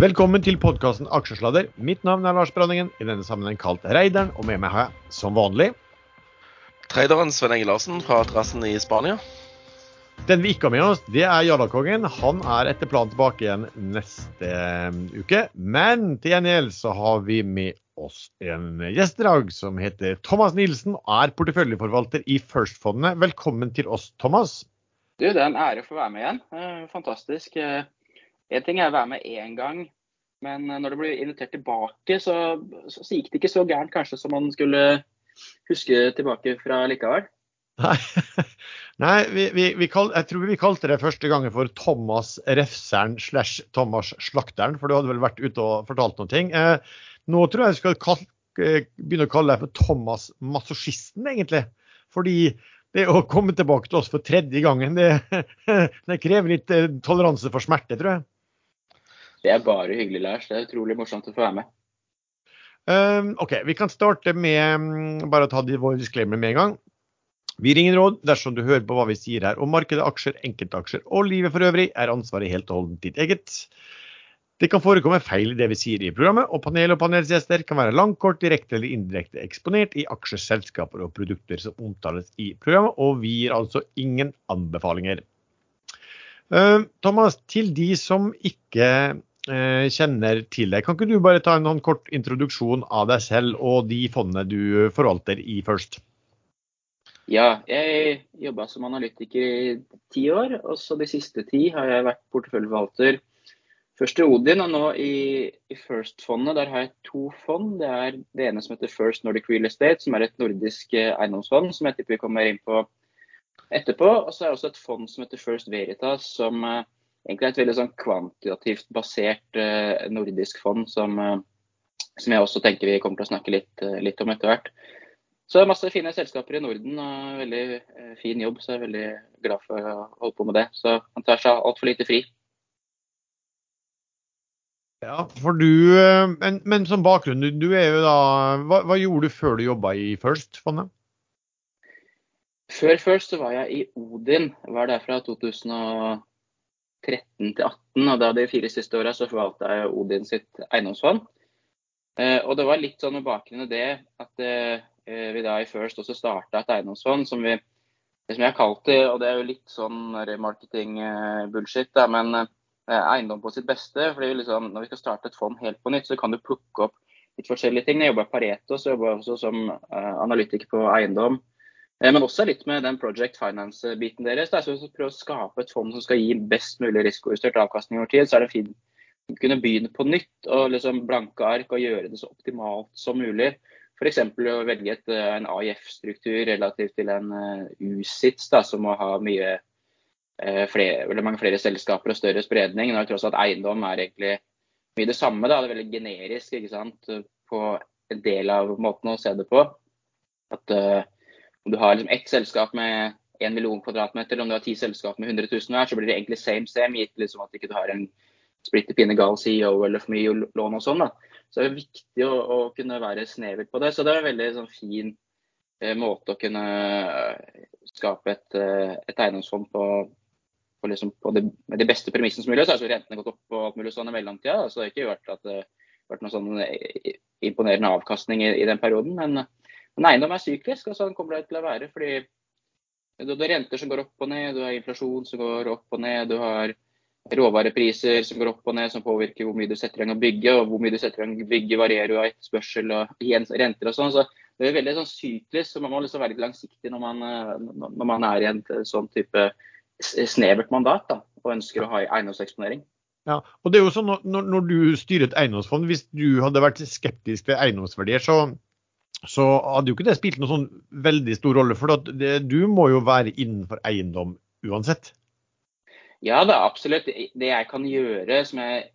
Velkommen til podkasten Aksjesladder. Mitt navn er Lars Branningen, i denne sammenheng kalt Reideren, og med meg har jeg som vanlig Traderen Sven Enge Larsen fra terrassen i Spania. Den vi ikke har med oss, det er Jarlakongen. Han er etter planen tilbake igjen neste um, uke. Men til gjengjeld så har vi med oss en gjest i dag som heter Thomas Nilsen og er porteføljeforvalter i First-fondet. Velkommen til oss, Thomas. Du, Det er en ære å få være med igjen. Eh, fantastisk. En ting er å være med én gang, men eh, når det blir invitert tilbake, så, så, så, gikk det ikke så gærent kanskje som man skulle huske tilbake fra likevel. Nei, vi, vi, vi kall, jeg tror vi kalte det første gangen for Thomas Refseren slash Thomas Slakteren, for du hadde vel vært ute og fortalt noen ting. Eh, nå tror jeg jeg skal kall, eh, begynne å kalle deg for Thomas Masochisten, egentlig. Fordi det å komme tilbake til oss for tredje gangen, det, det krever litt eh, toleranse for smerte, tror jeg. Det er bare hyggelig, Lars. Det er utrolig morsomt å få være med. Um, OK, vi kan starte med um, bare å ta de våre disclaimer med en gang. Vi ringer råd dersom du hører på hva vi sier her om markedet, aksjer, enkeltaksjer og livet for øvrig, er ansvaret helt og holdent ditt eget. Det kan forekomme feil i det vi sier i programmet, og panel og panelsgjester kan være langkort, direkte eller indirekte eksponert i aksjer, selskaper og produkter som omtales i programmet, og vi gir altså ingen anbefalinger. Uh, Thomas, til de som ikke kjenner til deg. Kan ikke du bare ta en kort introduksjon av deg selv og de fondene du forvalter i First? Ja, jeg jobba som analytiker i ti år. og så De siste ti har jeg vært porteføljeforvalter. Først i Odin, og nå i, First-fondet. Der har jeg to fond. Det er det ene som heter First Nordic Real Estate, som er et nordisk eh, eiendomsfond, som jeg tipper vi kommer inn på etterpå. Og så er det også et fond som heter First Veritas, som uh, egentlig et veldig sånn kvantitativt basert eh, nordisk fond som, eh, som, jeg også tenker vi kommer til å snakke litt, eh, litt om etter hvert. Så det er masse fine selskaper i Norden og veldig fin jobb, så jeg er veldig glad for å holde på med det. Så man tar seg altfor lite fri. Ja, for du, men, men som bakgrunn, du, du, er jo da hva, hva gjorde du før du jobba i First-fondet? Før First så var jeg i Odin. Var der fra 2000 13 til 18, og da de fire siste åra så forvalta jeg Odin sitt eiendomsfond. Eh, og det var litt sånn med bakgrunn i det at eh, vi da i First også starta et eiendomsfond som vi det som jeg har kalt det, og det er jo litt sånn remarketing-bullshit, men eh, eiendom på sitt beste. fordi liksom, Når vi skal starte et fond helt på nytt, så kan du plukke opp litt forskjellige ting. Jeg jobba i Pareto, så jobba jeg også som analytiker på eiendom. Eh, men også litt med den project finance-biten deres. Der, så hvis du prøver å skape et fond som skal gi best mulig risikojustert avkastning over tid. Så er det fint å kunne begynne på nytt og liksom blanke ark og gjøre det så optimalt som mulig. F.eks. å velge et, eh, en AIF-struktur relativt til en uh, USITS, da, som må ha mye, flere, mange flere selskaper og større spredning. Når tross at eiendom er egentlig mye det samme. Da. Det er veldig generisk ikke sant? på en del av måten å se det på. At uh, om du har liksom ett selskap med 1 million kvadratmeter, eller om du har ti selskap med 100 000 hver, så blir det egentlig same same, gitt liksom at ikke du har en splitter pine gal CEO eller for mye lån og sånn. da. Så det er viktig å, å kunne være snevert på det. Så det er en veldig sånn, fin eh, måte å kunne eh, skape et, eh, et eiendomsfond på, på, liksom, på det, med de beste premissene som mulig. Så har rentene gått opp og alt mulig sånn i mellomtida. Så det har ikke vært, at, vært noen sånn eh, imponerende avkastning i, i den perioden. men men eiendom er syklisk, og sånn kommer det til å være. fordi du har renter som går opp og ned, du har inflasjon som går opp og ned, du har råvarepriser som går opp og ned, som påvirker hvor mye du setter i gang å bygge. Og hvor mye du setter i gang å bygge varierer jo av etterspørsel og renter og sånn. Så det er veldig sånn syklisk, så man må liksom være litt langsiktig når man, når man er i en sånn type snevert mandat da, og ønsker å ha eiendomseksponering. Ja, og det er jo sånn når, når du styrer et eiendomsfond, Hvis du hadde vært skeptisk til eiendomsverdier, så så hadde jo ikke det spilt noen sånn veldig stor rolle. For det, du må jo være innenfor eiendom uansett. Ja, det er absolutt. Det jeg kan gjøre, som jeg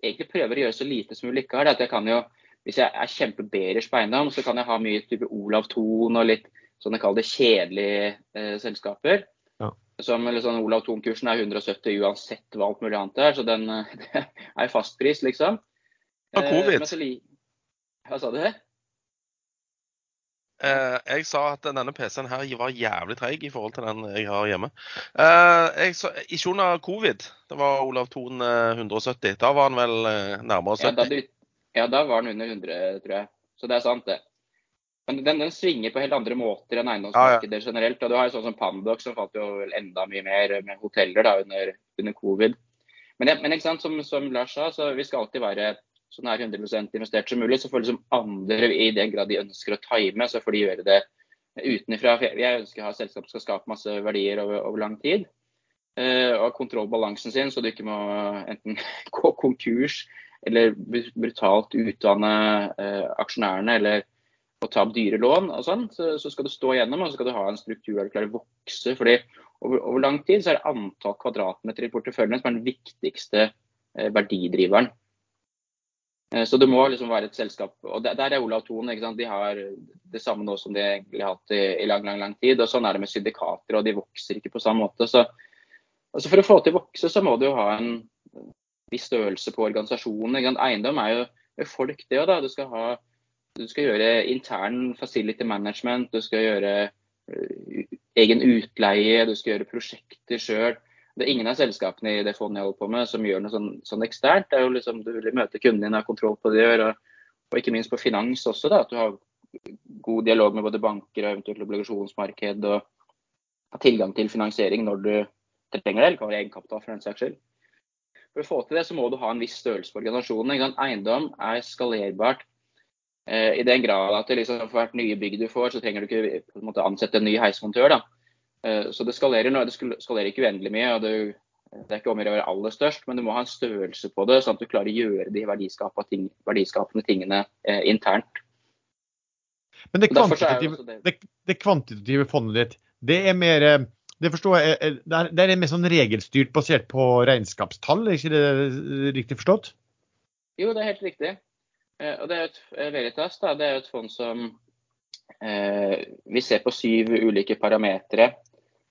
egentlig prøver å gjøre så lite som mulig er at jeg kan jo, hvis jeg er kjempeberers på eiendom, så kan jeg ha mye type Olav Thon og litt sånn jeg kaller det kjedelige eh, selskaper. Ja. Som sånn, Olav Thon-kursen er 170 uansett hva alt mulig annet er, så den det er fastpris, liksom. Ja, covid. Eh, hva sa du? Eh, jeg sa at denne PC-en her var jævlig treig i forhold til den jeg har hjemme. Eh, jeg så, ikke under covid. Det var Olav Thon eh, 170. Da var han vel nærmere nærmere Ja da, 70. du, ja, da var den under 100, tror jeg. Så det er sant, det. Men den, den svinger på helt andre måter enn eiendomsmarkedet generelt. Og du har jo sånn som Pandox, som falt jo enda mye mer med hoteller da, under, under covid. Men, men ikke sant, som, som Lars sa, så vi skal alltid være så nær 100% investert som mulig. Får som andre, i den grad de ønsker å time, så får de gjøre det utenfra. Jeg ønsker å ha selskap som skal skape masse verdier over, over lang tid. Eh, og ha kontroll balansen sin, så du ikke må enten gå konkurs eller brutalt utdanne eh, aksjonærene eller å ta opp dyre lån og sånn. Så, så skal du stå igjennom, og så skal du ha en struktur der du klarer å vokse. fordi over, over lang tid så er det antall kvadratmeter i porteføljen som er den viktigste eh, verdidriveren. Eh, Så det må liksom være et selskap og Der, er Olav Thon. De har det samme nå som de egentlig har hatt i, lang lang, lang tid. og Sånn er det med syndikater, og de vokser ikke på samme måte. Så altså For å få til å vokse, så må du jo ha en viss størrelse på organisasjonen. Eiendom er jo folk, det òg. Du skal, du skal gjøre intern facility management, du skal gjøre eh, egen utleie, du skal gjøre prosjekter sjøl. Det er ingen av selskapene i det fondet jeg holder på med som gjør noe sånn, sånn eksternt. Det er jo liksom, Du vil møte kunden din, ha kontroll på det du gjør. Og, og ikke minst på finans også. da, At du har god dialog med både banker og eventuelt obligasjonsmarked. Og har tilgang til finansiering når du trenger det, eller kan være egenkapital for den saks skyld. For å få til det, så må du ha en viss størrelse på organisasjonen. Eiendom er skalerbart eh, i den grad at liksom, for hvert nye bygg du får, så trenger du ikke måte, ansette en ny heismontør. da. Eh, Så det skalerer, det skalerer ikke uendelig mye. og det, Det er ikke om å gjøre å være aller størst, men du må ha en størrelse på det, sånn at du klarer å gjøre de ting, verdiskapende tingene eh, internt. Men det kvantitative, det, det, det kvantitative fondet ditt, det er mer eh, det forstår jeg, eh, det er, det er mer sånn regelstyrt basert på regnskapstall, er ikke det riktig forstått? Jo, det er helt riktig. Eh, Og det er jo et, Veritas da, det er jo et fond som eh, vi ser på syv ulike parametere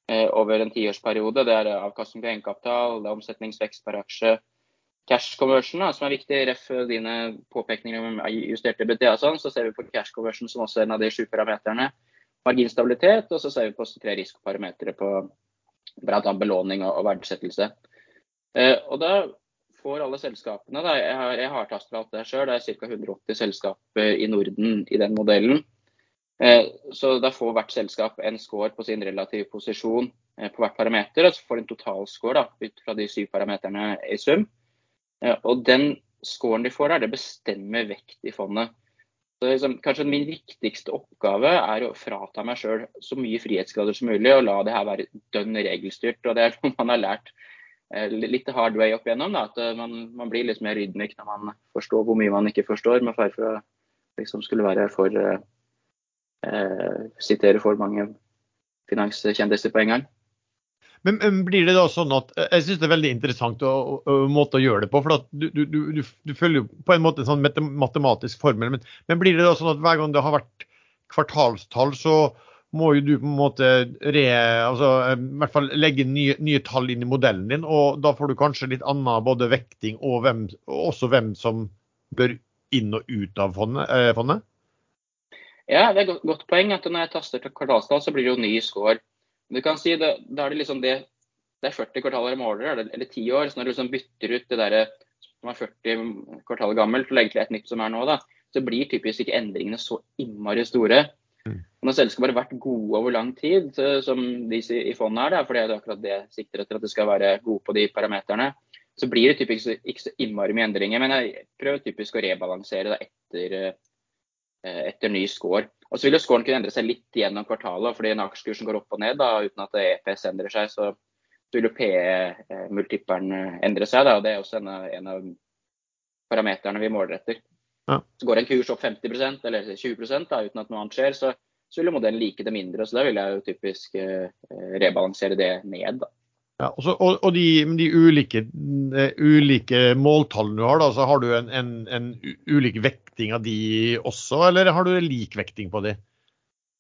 over en tiårsperiode. Det er avkastning på egenkapital, det er omsetningsvekst per aksje, cash conversion, da, som er viktig. Ref dine påpekninger om justerte BTA og sånn, så ser vi på cash conversion som også en av de sju parameterne. Marginstabilitet, og så ser vi på tre risikoparametere på bl.a. belåning og, og verdsettelse. Eh, og da får alle selskapene, da, jeg har, jeg har alt det sjøl, det er ca. 180 selskaper i Norden i den modellen. Eh, Så da får hvert selskap en score på sin relative posisjon eh, på hvert parameter, og så får de en totalscore ut fra de syv parameterne i sum. Eh, Og den scoren de får der, det bestemmer vekt i fondet. Liksom, kanskje min viktigste oppgave er å frata meg sjøl så mye frihetsgrader som mulig, og la det her være dønn regelstyrt. Og det er noe man har lært litt hard way opp igjennom. Da, at man, man blir litt mer ydmyk når man forstår hvor mye man ikke forstår, med fare for å liksom skulle være for eh, sitere for mange finanskjendiser på en gang. Men, men blir det da sånn at eh, Jeg syns det er veldig interessant å, å, måte å gjøre det på. for du, du, du, du følger jo på en måte en sånn matematisk formel. Men, men blir det da sånn at hver gang det har vært kvartalstall, så må jo du på en måte re, altså, eh, i hvert fall legge nye, nye tall inn i modellen din. Og da får du kanskje litt annen både vekting og, hvem, også hvem som bør inn og ut av fondet? Eh, fondet. Ja, det er et godt, poeng at når jeg taster til kvartalstall, så blir det jo ny score. Du kan si det, Da er det liksom det det er 40 kvartaler i måler, eller, eller 10 år. Så når du liksom bytter ut det der som er 40 kvartaler gammelt og legger til et nytt som er nå, da, så blir typisk ikke endringene så innmari store. Mm. Når selskapet har vært gode over lang tid, så- som de i fondet er, da, for det er akkurat det sikter etter, at de skal være gode på de parameterne, så blir det typisk ikke så innmari mye endringer. Men jeg prøver typisk å rebalansere da etter, eh, etter ny score. Og så vil jo scoren kunne endre seg litt gjennom kvartalet, fordi når aksjekursen går opp og ned da, uten at EPS endrer seg, så vil jo PE-multipperen endre seg. Da, og Det er også en av, en av parameterne vi måler etter. Ja. Så Går en kurs opp 50% eller 20 da, uten at noe annet skjer, så, så vil jo modellen like det mindre. så Da vil jeg jo typisk eh, rebalansere det ned. da. Ja, og, så, og, og de, de ulike, eh, ulike måltallene du har, da, så har du en, en, en ulik ulik vekting av de også, eller har du lik vekting på de?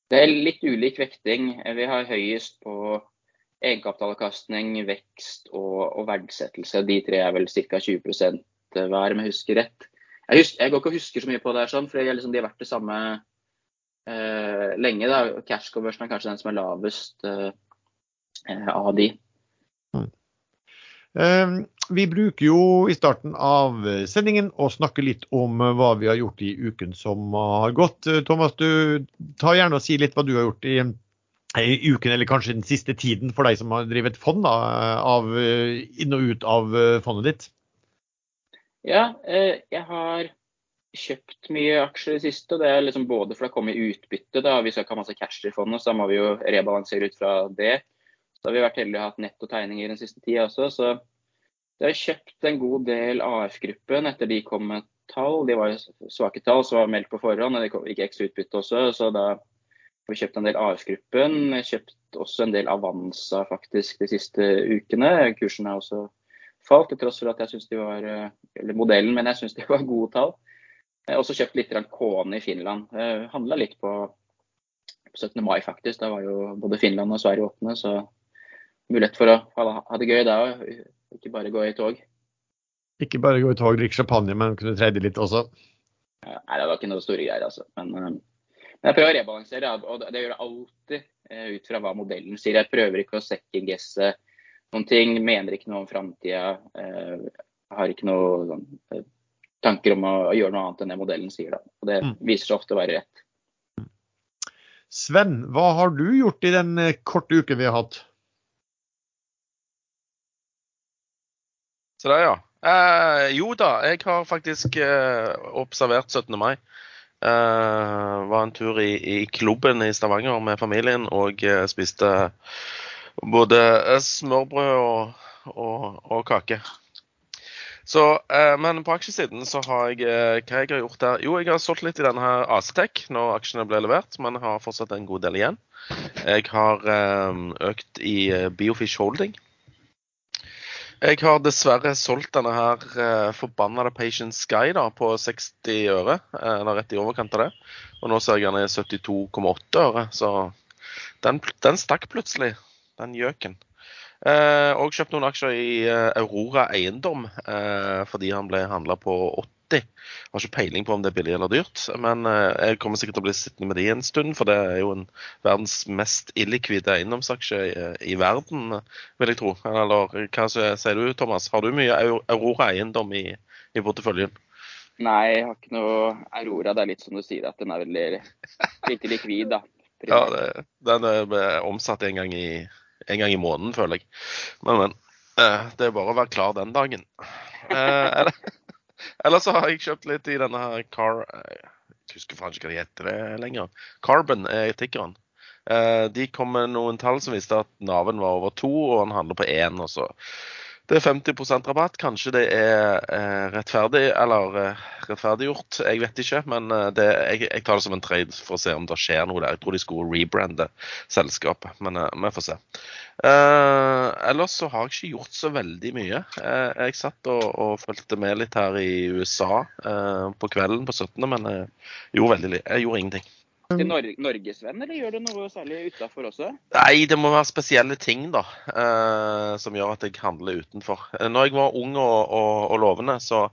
Det er litt ulik vekting. Vi har høyest på egenkapitalavkastning, vekst og, og verdsettelse. De tre er vel ca. 20 hver, om jeg husker rett. Jeg, husker, jeg går ikke og husker så mye på det, her, sånn, for liksom, de har vært det samme eh, lenge. da. Cash conversion er kanskje den som er lavest eh, eh av de. Ehm, vi bruker jo i starten av sendingen å snakke litt om hva vi har gjort i uken som har gått. Thomas, du tar gjerne og si litt hva du har gjort i, i, uken, eller kanskje den siste tiden, for deg som har drevet fond da, av, inn og ut av fondet ditt. Ja, eh, jeg har kjøpt mye aksjer i det siste. Det er liksom både for det kommer utbytte. da, Vi skal ikke ha masse cash i fondet, så da må vi jo rebalansere ut fra det. Så har vi vært heldige ha hatt nettotegninger den siste tida også. Så det har kjøpt en god del AF-gruppen etter de kom med tall. De var svake tall som var meldt på forhånd, og det gikk ekstra utbytte også. Så da har vi kjøpt en del AF-gruppen. Kjøpt også en del Avanza faktisk de siste ukene. Kursen har også falt, til tross for at jeg syns de var Eller modellen, men jeg syns de var gode tall. Jeg har også kjøpt litt Kone i Finland. Handla litt på 17. mai, faktisk. Da var jo både Finland og Sverige åpne. Så mulighet for å ha det gøy da ikke bare gå i tog. Ikke bare gå i tog, drikke champagne, men kunne tredje litt også? Nei, det var ikke noe store greier, altså. Men, eh, men jeg prøver å rebalansere, og det gjør jeg alltid eh, ut fra hva modellen sier. Jeg prøver ikke å second-guesse noen ting, mener ikke noe om framtida. Eh, har ikke noe sånn, tanker om å, gjøre noe annet enn det modellen sier. Da. Og det mm. viser seg ofte å være rett. Sven, hva har du gjort i den korte uken vi har hatt? Så det, ja. Eh, jo da, jeg har faktisk eh, observert 17. mai. Eh, var en tur i, i, klubben i Stavanger med familien og eh, spiste både eh, smørbrød og, og, og kake. Så, eh, men på aksjesiden så har jeg Hva jeg har gjort der? Jo, jeg har solgt litt i denne her Acetec når aksjene ble levert, men har fortsatt en god del igjen. Jeg har økt i Biofish Holding. Jeg har dessverre solgt denne her uh, forbannede Patience Sky da, på 60 øre. Eller rett i overkant av det. Og nå ser jeg den er 72,8 øre. Så den, den, stakk plutselig, den gjøken. Uh, og kjøpt noen aksjer i uh, Aurora Eiendom fordi han ble handla på 80 80. Jeg har ikke peiling på om det er billig eller dyrt, men eh, jeg kommer sikkert til å bli sittende med de en stund. For det er jo en verdens mest illikvide eiendomsaksje i, i, verden, vil jeg tro. Eller hva sier du, Thomas? Har du mye Aurora eiendom i, i porteføljen? Nei, jeg har ikke noe Aurora. Det er litt som du sier, at den er veldig lite likvid, da. Ja, det, den er omsatt en gang, i, en gang i måneden, føler jeg. Men, men. Eh, det er bare å være klar den dagen. Eh, eller så har jeg kjøpt litt i denne her Car... Jeg husker faen ikke hva de heter det lenger. Carbon er tikkeren. Eh, de kom med noen tall som viste at Naven var over to, og han handler på én. Og så det er 50% rabatt. Kanskje det er eh, rettferdig eller eh, rettferdiggjort, jeg vet ikke. Men eh, det, jeg, jeg, tar det som en trade for å se om det skjer noe der. Jeg tror de skulle rebrande selskapet, men eh, vi får se. Eh, ellers så har jeg ikke gjort så veldig mye. Eh, jeg satt og, og fulgte med litt her i USA på kvelden på 17., men jeg gjorde, veldig, jeg gjorde ingenting til Nor norgesvenn, eller gjør du noe særlig utafor også? Nei, det må være spesielle ting da, eh, som gjør at jeg handler utenfor. Eh, når jeg var ung og, og, og lovende, så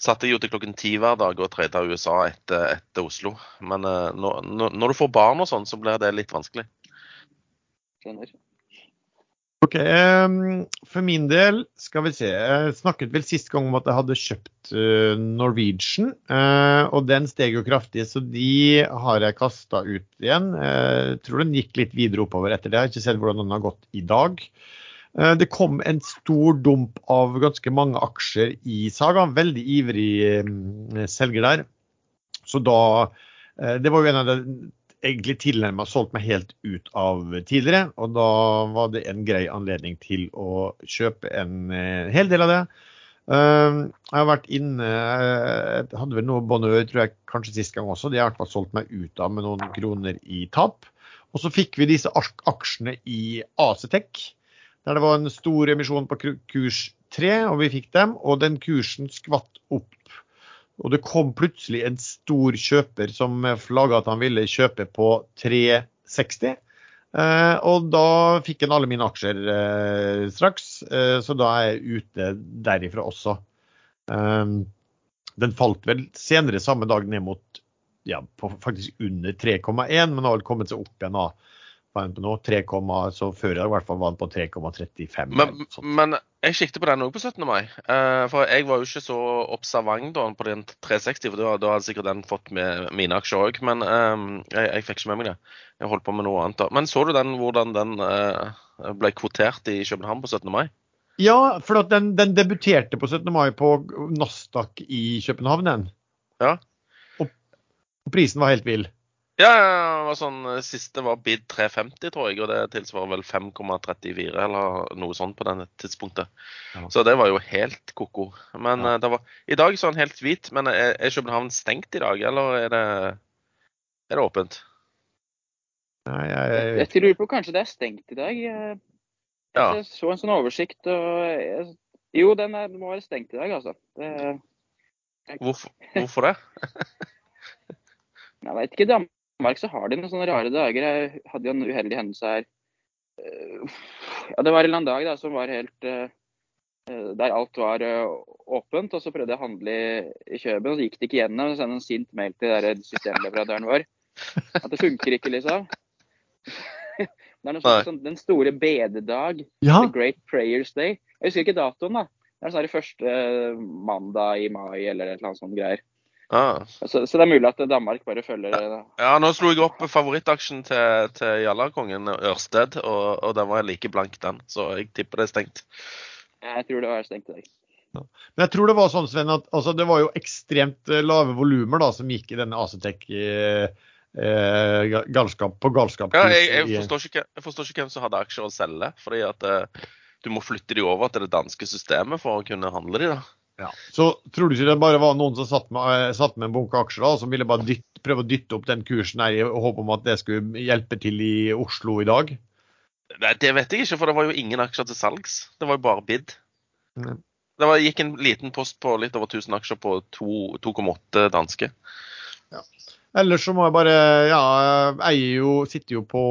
satt jeg jo til klokken ti hver dag og trada USA etter, etter, Oslo. Men eh, når, når, du får barn og sånn, så blir det litt vanskelig. Skjønner. Ok, For min del, skal vi se. Jeg snakket vel sist gang om at jeg hadde kjøpt eh, Norwegian. Eh, og den steg jo kraftig, så de har jeg kasta ut igjen. Jeg tror den gikk litt videre oppover etter det. Jeg har ikke sett hvordan den har gått i dag. Eh, det kom en stor dump av ganske mange aksjer i Saga. Veldig ivrig selger der. Så da Det var jo en av de egentlig tilnærma solgt meg helt ut av tidligere. Og da var det en grei anledning til å kjøpe en eh, hel del av det. Uh, jeg har vært inne Jeg hadde vel noe Bonheur tror jeg kanskje sist gang også. De har i hvert fall solgt meg ut av med noen kroner i tap. Og så fikk vi disse aksjene i Acetec, der det var en stor emisjon på kurs 3, og vi fikk dem. Og den kursen skvatt opp og det kom plutselig en stor kjøper som flagga at han ville kjøpe på 360. Eh, og da fikk han alle mine aksjer eh, straks, eh, så da er jeg ute derifra også. Eh, den falt vel senere samme dag ned mot ja, på faktisk under 3,1, men har vel kommet seg opp igjen da. Hva er den på nå? 3, så før i hvert fall var den på 3,35. Men, men jeg kikket på den òg på 17. mai. Eh, for jeg var jo ikke så observant da på den 360, for da, da hadde sikkert den fått med mine aksjer òg. Men um, jeg, jeg fikk ikke med meg det. Jeg holdt på med noe annet da. Men så du den, hvordan den uh, ble kvotert i København på 17. mai? Ja, for at den, den debuterte på 17. mai på Nasdaq i København. Den. Ja. Og, og prisen var helt vill. Ja, det var sånn, eh, Siste var bid 350, tror jeg, og det tilsvarer vel 5,34 eller noe sånt på denne tidspunktet. Ja. Så det var jo helt ko-ko. Men Ja. eh, det var, i dag så er den helt hvit. Men er, er København stengt i dag, eller er det, er det åpent? Nei, jeg, jeg, Jeg vet tror på kanskje det er stengt i dag. Jeg, Ja. jeg så en sånn oversikt og jeg, Jo, den er, må være stengt i dag, altså. Det, Hvorfor, hvorfor det? jeg vet ikke. Danmark så har de noen sånne rare dager. Jeg hadde jo en uheldig hendelse her. Eh, Ja, det var en eller annen dag da, som var helt eh, eh, Der alt var åpent. Og så prøvde jeg å handle i, Kjøben, og så gikk det ikke gjennom. Så sendte en sint mail til systemleverandøren vår. At det funker ikke, liksom. Det er noe sånt, som Den store bededag. ja, The Great Prayers Day. Jeg husker ikke datoen, da. Det er sånn første mandag i mai eller et eller annet sånt greier. Ah. Så, så det er mulig at Danmark bare følger Ja. Ja, nå slo jeg opp favorittaksjen til, til Jallarkongen, Ørsted, og, og den var like blank, den. Så jeg tipper det er stengt. Jeg tror det var stengt i dag. Men jeg tror det var sånn, Sven, at altså, det var jo ekstremt eh, lave volumer som gikk i denne Acetec eh, eh, galskap, på galskap. Ja, jeg, jeg, forstår ikke, jeg forstår ikke hvem som hadde aksjer å selge. Fordi at eh, du må flytte de over til det danske systemet for å kunne handle de, da. Ja. Så tror du ikke det bare var noen som satt med, eh, satt med en bunke aksjer da, som ville bare dytte, prøve å dytte opp den kursen her i håp om at det skulle hjelpe til i Oslo i dag? Nei, Det vet jeg ikke, for det var jo ingen aksjer til salgs. Det var jo bare bid. Mm. Det var, gikk en liten post på litt over 1000 aksjer på 2,8 danske. Ellers så må jeg bare Ja, jeg jo, sitter jo på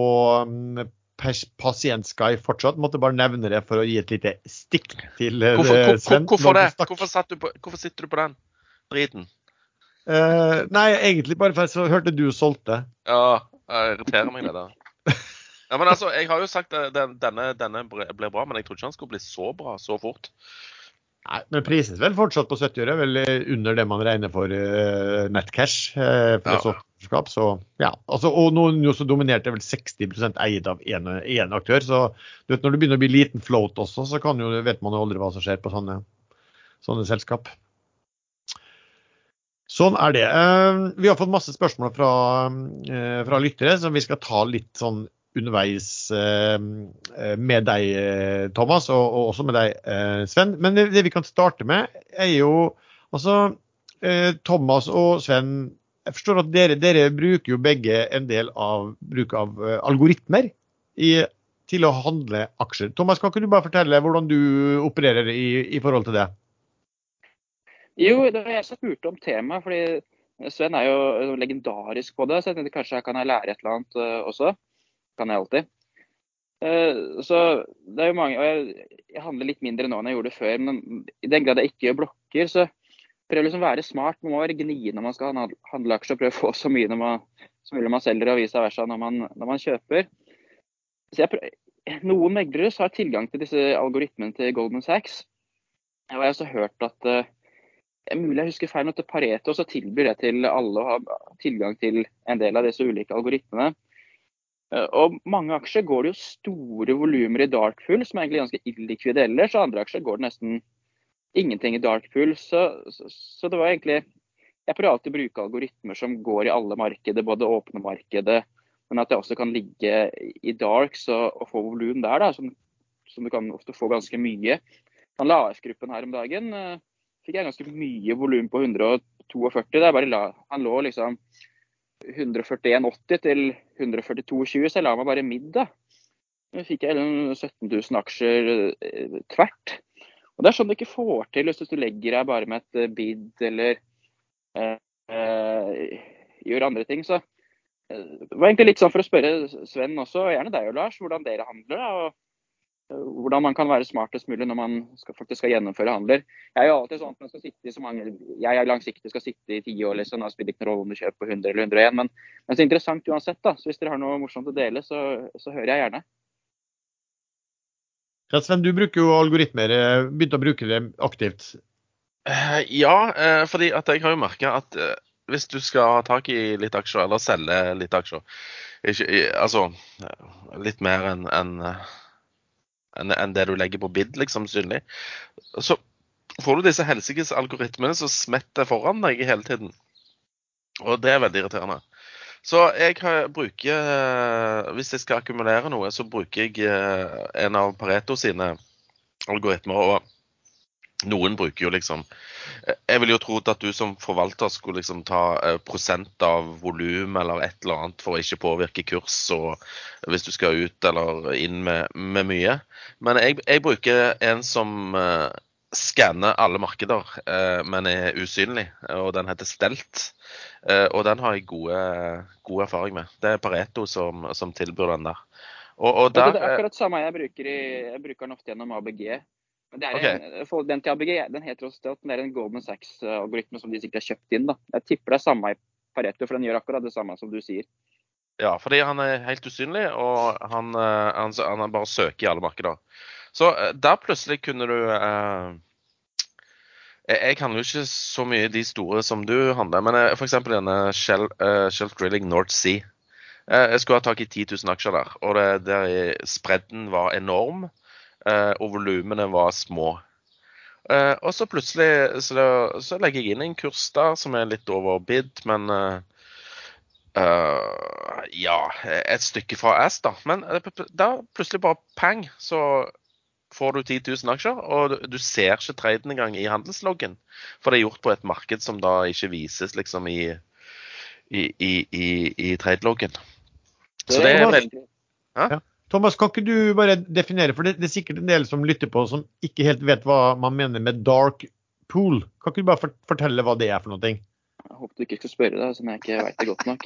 pers- Pasientsky fortsatt. Måtte bare nevne det for å gi et lite stikk til eh, Hvorfor, Sven. hvorfor det? Hvorfor, du på, hvorfor sitter du på den driten? Uh, nei, egentlig bare for så hørte du solgte. Ja, jeg irriterer meg det der. Ja, men altså, Jeg har jo sagt at denne, denne ble- blir bra, men jeg trodde ikke han skulle bli så bra så fort. Nei, men prises vel fortsatt på 70 øre, vel eh, under det man regner for uh, nettcash. Uh, for Ja. Software-selskap, så ja. Altså, og nå nå så dominerte vel 60% eiet av én aktør. Så du vet, når det begynner å bli liten float også, så jo, vet man jo aldri hva som skjer på sånne, sånne selskap. Sånn er det. Eh, vi har fått masse spørsmål fra, eh, fra lyttere, som vi skal ta litt sånn underveis eh, med deg, Thomas, og, og også med deg, Sven. Men det, vi kan starte med, er jo altså Thomas og Sven. Jeg forstår at dere, dere bruker jo begge en del av bruk av eh, algoritmer i, til å handle aksjer. Thomas, kan ikke du bare fortelle hvordan du opererer i, i forhold til det? Jo, det var jeg som spurte om temaet, fordi Sven er jo legendarisk på det. Så jeg tenkte kanskje jeg kan lære et eller annet eh, også. Kan jeg alltid. Eh, Så det er jo mange, og jeg, jeg handler litt mindre nå enn jeg gjorde før. Men i den grad jeg ikke gjør blokker, så prøver liksom være smart. Man må være gni når man skal handle- aksjer og prøve å få så mye når man, som mulig man selger, og vice versa når man, når man kjøper. Prøver, noen meglere har tilgang til disse algoritmene til Goldman Sachs. Og jeg har også hørt at eh, det er mulig jeg husker feil, men at Pareto så tilbyr det til alle å ha tilgang til en del av disse ulike algoritmene. Eh, Og mange aksjer går det jo store volumer i dark full, som er egentlig ganske illikvide ellers. Og andre aksjer går det nesten ingenting i dark pool. Så, så, så det var egentlig Jeg prøver alltid å bruke algoritmer som går i alle markeder, både åpne markedet, men at jeg også kan ligge i darks og, og få volum der, da, som, som du kan ofte få ganske mye. Den LAF-gruppen her om dagen eh, fikk jeg ganske mye volum på 142. Det er bare la, han lå liksom 141,80 til 142,20, så jeg la meg bare midd. da. Fikk jeg hele 17 000 aksjer eh, tvert. Og Det er sånn du ikke får til hvis du legger deg bare med et eh, bid eller eh, eh, gjør andre ting. Så eh, det var egentlig litt sånn for å spørre Sven også, og gjerne deg og Lars, hvordan dere handler. da, og hvordan man kan være smartest mulig når man skal, faktisk skal gjennomføre handler. Jeg er jo alltid sånn at man skal sitte i så mange, jeg er langsiktig, skal sitte i ti år. liksom, Det spiller ikke noen rolle om du kjøper på 100 eller 101, men, men så interessant uansett. da, så Hvis dere har noe morsomt å dele, så, så hører jeg gjerne. Ja, Sven, du bruker jo algoritmer. Begynte å bruke det aktivt. Eh, ja, eh, fordi jeg har jo merka at eh, hvis du skal ha tak i litt aksjer, eller selge litt aksjer ikke, Altså litt mer enn en, en, en det du legger på bid, liksom, synlig. Så får du disse helsikes algoritmene som smetter foran deg hele tiden. Og det er veldig irriterende. Så jeg bruker, hvis jeg skal akkumulere noe, så bruker jeg en av Pareto sine algoritmer. og noen bruker jo liksom Jeg ville jo trodd at du som forvalter skulle liksom ta eh, prosent av volum eller et eller annet for å ikke påvirke kurs og hvis du skal ut eller inn med, med mye. Men jeg, jeg, bruker en som skanner alle markeder, uh, men er usynlig. Og den heter Stelt. Uh, og den har jeg gode, gode erfaring med. Det er Pareto som, som tilbyr den der. Og, og der, det er akkurat samme jeg bruker, i, jeg bruker den ofte gjennom ABG. Men det okay. en, den til ABG den heter også at den er en Goldman Sachs-algoritme som de sikkert har kjøpt inn. da. Jeg tipper det er samme i Pareto, for den gjør akkurat det samme som du sier. Ja, fordi han er helt usynlig, og han, eh, han, han bare søker i alle markeder. Så eh, der plutselig kunne du eh, Jeg handler jo ikke så mye de store som du handler, men eh, f.eks. denne Shell, uh, Shell Drilling North Sea. Jeg skulle ha tak i 10 000 aksjer der, og det, der spredden var enorm. Eh, og volumene var små. Eh, og så plutselig så, så, legger jeg inn en kurs der som er litt over bid, men uh, ja, et stykke fra S, da. Men da plutselig bare pang, så får du 10 000 aksjer, og du ser ikke traden engang i handelsloggen. For det er gjort på et marked som da ikke vises liksom i, i, i, i, i tradeloggen. Så det er veldig ja. Thomas, kan ikke du bare definere, for det, det, er sikkert en del som lytter på som ikke helt vet hva man mener med dark pool. Kan ikke du bare fortelle hva det er for noe? Jeg håper du ikke skal spørre deg, som jeg ikke vet det godt nok.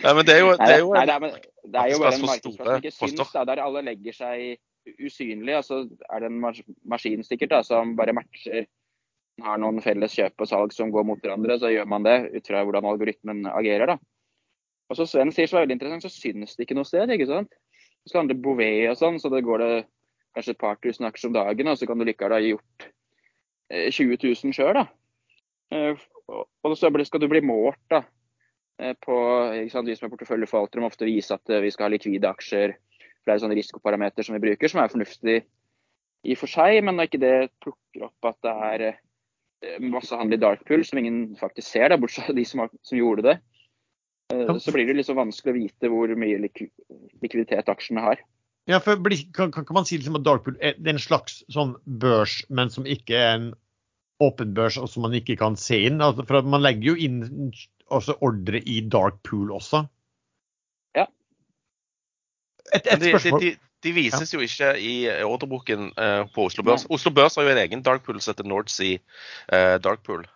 Nei, men det er jo, det er jo, nei, nei, det er jo bare en markedsplass som ikke syns, da, der alle legger seg usynlig. Altså er det en maskin sikkert da, som bare matcher har noen felles kjøp og salg som går mot hverandre, så gjør man det ut fra hvordan algoritmen agerer. da. Og så Sven sier så veldig interessant, så synes det ikke noe sted. ikke sant? Så handler Bouvet og sånn, så det går det kanskje et par tusen aksjer om dagen, og så kan du likevel ha gjort 20 eh, 000 sjøl. og så skal du bli målt da, på ikke sant, Vi som er porteføljeforvaltere, må ofte vise at vi skal ha likvide aksjer. Flere sånne risikoparameter som vi bruker, som er fornuftig i og for seg. Men når ikke det plukker opp at det er masse handel i dark pool som ingen faktisk ser, da, bortsett fra de som, som gjorde det, Eh, så blir det liksom vanskelig å vite hvor mye likviditet aksjene har. Ja, for kan, kan man si liksom at Darkpool er en slags sånn børs, men som ikke er en åpen børs, og som man ikke kan se inn? Altså, for Man legger jo inn ordre i Darkpool også. Ja. Et, de, spørsmål. De, de, de, vises jo ikke i ordreboken uh, på Oslo Børs. Nei. Oslo Børs har jo en egen Darkpool som heter North Sea uh, Darkpool.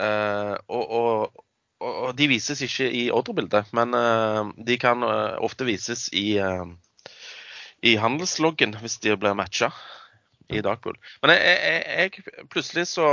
Uh, og, og og de vises ikke i ordrebildet, men de kan ofte vises i, i handelsloggen hvis de blir matcha i Dagpool. Men jeg, jeg, jeg, plutselig så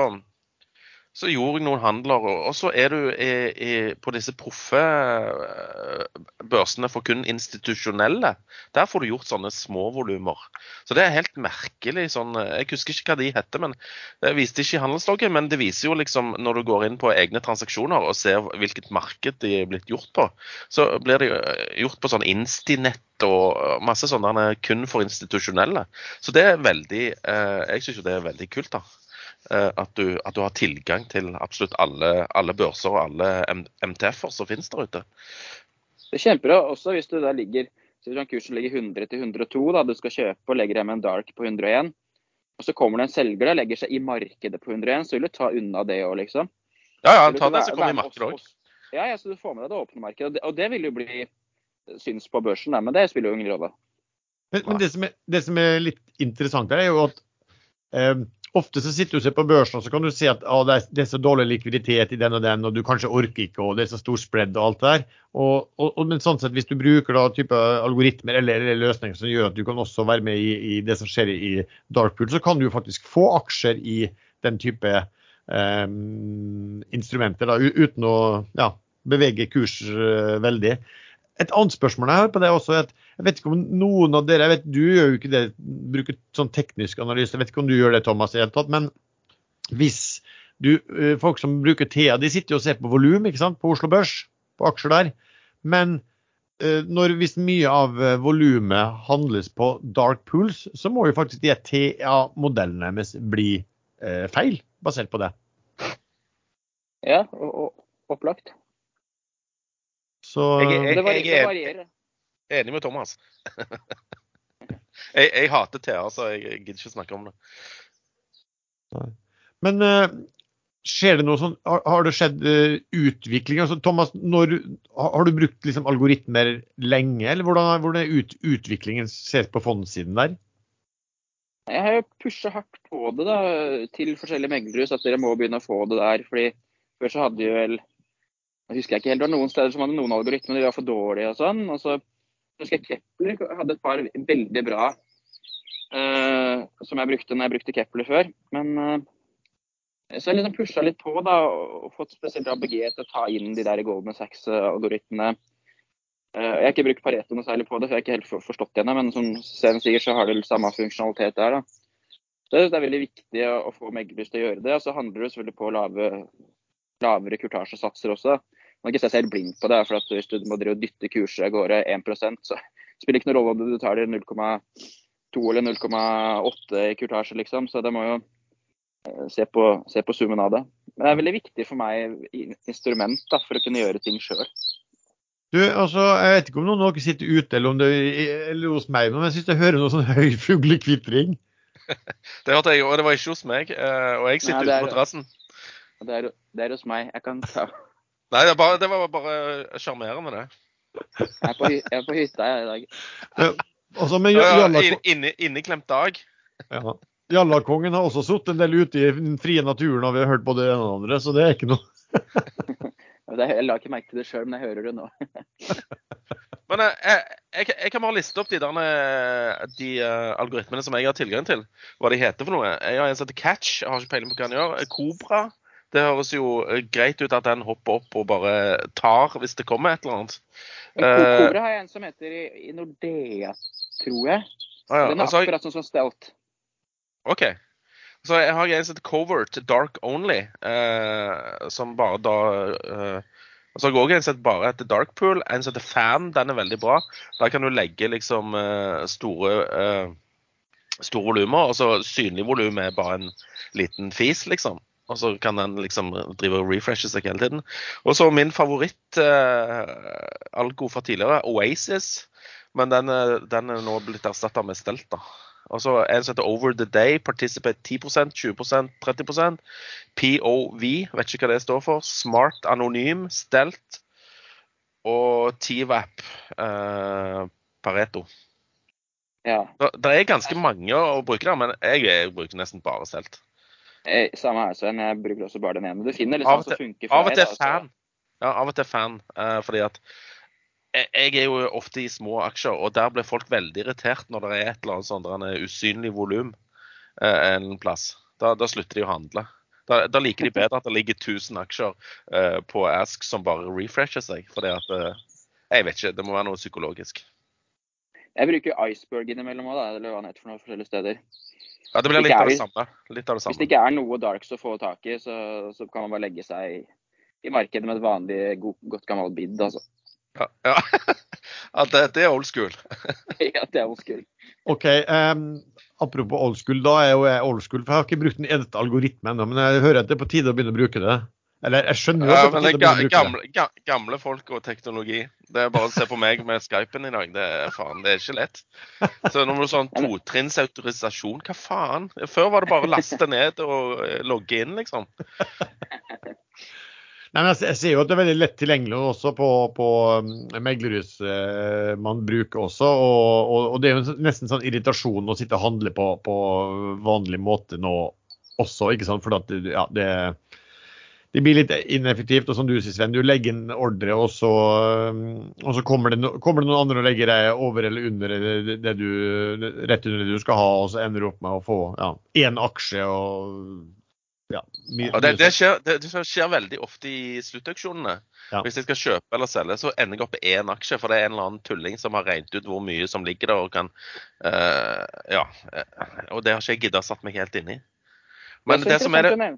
så gjorde jeg noen handler. Og så er du i, i, på disse proffe eh, børsene for kun institusjonelle. Der får du gjort sånne småvolumer. Så det er helt merkelig. sånn, Jeg husker ikke hva de heter, men det viste ikke i handelsloggen. Men det viser jo liksom når du går inn på egne transaksjoner og ser hvilket marked de er blitt gjort på, så blir de eh, gjort på sånn Instinett og masse sånne kun for institusjonelle. Så det er veldig eh, Jeg syns jo det er veldig kult. da. Eh, at du, at du, har tilgang til absolutt alle, alle børser og alle MTF-er som finnes der ute. Det er kjempebra. Også hvis du da ligger hvis kursen ligger 100 til 102, da du skal kjøpe og legger hjem en dark på 101, og så kommer det en selger og legger seg i markedet på 101, så vil du ta unna det òg, liksom. Ja, ja, ta det som kommer i markedet òg. Ja, ja, så du får med deg det åpne markedet. Og det, og det vil jo bli syns på børsen, der, men det spiller jo ingen rolle. Men, men det, som er, det, som er, litt interessant her, er jo at eh, ofte så sitter du og ser på børsen, og så kan du se at ah, det, er, det, er, så dårlig likviditet i den og den, og du kanskje orker ikke, og det er så stor spread og alt det der. Og, og, og, men sånn sett, hvis du bruker da type algoritmer eller, eller, løsninger som gjør at du kan også være med i, i det som skjer i dark pool, så kan du faktisk få aksjer i den type eh, instrumenter da, uten å ja, bevege kurs eh, veldig. Et annet spørsmål jeg har på det også, er at jeg vet ikke om noen av dere jeg vet Du gjør jo ikke det, bruker sånn teknisk analyse, jeg vet ikke om du gjør det, Thomas, i hele tatt. Men hvis du, eh, folk som bruker TEA, de sitter jo og ser på volum på Oslo Børs, på aksjer der. Men eh, når, hvis mye av eh, volumet handles på dark pools, så må jo faktisk de TA-modellene deres bli eh, feil, basert på det. Ja, og, og opplagt. Så jeg, jeg, jeg, jeg, er Enig med Thomas. jeg, jeg, hater TA, så jeg, gidder ikke snakke om det. Nei. Men uh, skjer det noe sånn Har, har det skjedd uh, utvikling? Altså, Thomas, når, har, har, du brukt liksom, algoritmer lenge, eller hvordan, hvordan er ut, utviklingen ses på fondsiden der? Jeg har jo pusha hardt på det da, til forskjellige meglere, så at dere må begynne å få det der. fordi Før så hadde vi vel jeg husker ikke helt, det var noen steder som hadde noen algoritmer, de var for dårlige og sånn. og så husker Kepler hadde et par veldig bra uh, som jeg brukte når jeg brukte Kepler før. Men uh, så jeg liksom pusha litt på da, og fått spesielt ABG til å ta inn de der Goldman Sachs-algoritmene. Uh, jeg har ikke brukt Pareto noe særlig på det, for jeg har ikke helt forstått det ennå. Men som Sten sier, så har det samme funksjonalitet der. da. Så det er veldig viktig å, å få meglers til å gjøre det. Og så handler det selvfølgelig på lave, lavere kurtasjesatser også må ikke se seg helt blind på det. for Hvis du må dytte kurser av gårde 1 så spiller det ikke noen rolle om du tar det 0,2 eller 0,8 i kurtasje, liksom. Så det må jo eh, se på, se på, summen av det. Men det er veldig viktig for meg instrument da, for å kunne gjøre ting sjøl. Du, altså, Jeg vet ikke om noen av dere sitter ute eller, om det, eller hos meg, men jeg syns jeg hører noe sånn høy fuglekvitring. det hørte jeg, og det var ikke hos meg. Eh, og jeg sitter Nei, ute på terrassen. Det, det, er hos meg. Jeg kan ta Nei, det, bare, det var bare sjarmerende, det. Jeg er, på, jeg er på hytta i dag. Ja, altså, men, Jalla, Inne, inneklemt dag. Ja. Jallakongen har også sittet en del ute i den frie naturen, og vi har hørt på det ene og det andre, så det er ikke noe Jeg la ikke merke til det sjøl, men jeg hører det nå. men eh, jeg, jeg, jeg, kan bare liste opp de, derne, de uh, algoritmene som jeg har tilgang til. Hva de heter for noe. Jeg har en som heter Catch, jeg har ikke peiling på hva han gjør. Cobra. Det høres jo eh, greit ut at den hopper opp og bare tar hvis det kommer et eller annet. Kobra eh, har jeg en som heter i Nordea, tror jeg. Ah, ja. Den er altså, akkurat sånn som Stelt. OK. Så jeg har en som heter Covert Dark Only, eh, som bare da eh, og så har jeg òg en som heter bare heter Darkpool. En som heter Fan. Den er veldig bra. Der kan du legge liksom eh, store uh, store volumer, og så synlig volum er bare en liten fis, liksom. Og så kan den liksom drive og refreshe seg hele tiden. Og så min favoritt-algo eh, fra tidligere, Oasis. Men den, den er nå blitt erstatta med Stelt. da. Og så en som heter Over the Day, Participate 10% 20% 30% POV, vet ikke hva det står for. Smart Anonym, Stelt. Og TVAP, eh, Pareto. Ja. Det, det er ganske mange å bruke der, men jeg, jeg bruker nesten bare Stelt. Eh, samme her, Sven. Jeg bruker også bare den ene. Du finner liksom som funker for Av og til fan. Ja, av og til fan. Uh, fordi at jeg, er jo ofte i små aksjer, og der blir folk veldig irritert når det er et eller annet sånt usynlig volum uh, en plass. Da, da, slutter de å handle. Da, da, liker de bedre at det ligger 1000 aksjer uh, på Ask som bare refresher seg. Fordi at Jeg vet ikke, det må være noe psykologisk. Jeg bruker Iceberg innimellom òg, eller hva det heter for noen forskjellige steder. Ja, det blir litt, av det, samme. litt av det samme. Hvis det ikke er noe darks å få tak i, så, så kan man bare legge seg i markedet med et vanlig god, godt gammelt bid, altså. Ja, ja. ja det, det, er old school. ja, det er old school. OK. Um, apropos old school, da er jo jeg old school. For jeg har ikke brukt den eneste algoritmen ennå, men jeg hører at det er på tide å begynne å bruke det. Eller jeg skjønner jo at det er ga, gamle, ga, gamle, folk og teknologi. Det er bare å se på meg med Skypen i dag. Det er faen, det er ikke lett. Så nå må du sånn totrinnsautorisasjon, hva faen? Før var det bare å laste ned og eh, logge inn, liksom. Nei, men jeg, ser jo at det er veldig lett tilgjengelig også på, på um, meglerhus eh, man bruker også. Og, og, og, det er jo nesten sånn irritasjon å sitte og handle på, på vanlig måte nå også, ikke sant. For at, ja, det, det blir litt ineffektivt. Og som du sier, Sven, du legger inn ordre, og så, og så kommer, det, kommer, det, noen andre og legger deg over eller under det, det du, rett under det du skal ha, og så ender du opp med å få ja, én aksje og ja, og det, det, skjer, det, det, skjer, veldig ofte i sluttauksjonene. Ja. Hvis jeg skal kjøpe eller selge, så ender jeg opp med én aksje. For det er en eller annen tulling som har regnet ut hvor mye som ligger der. Og kan, uh, ja, og det har ikke jeg gidda satt meg helt inn i. Men det, det som er det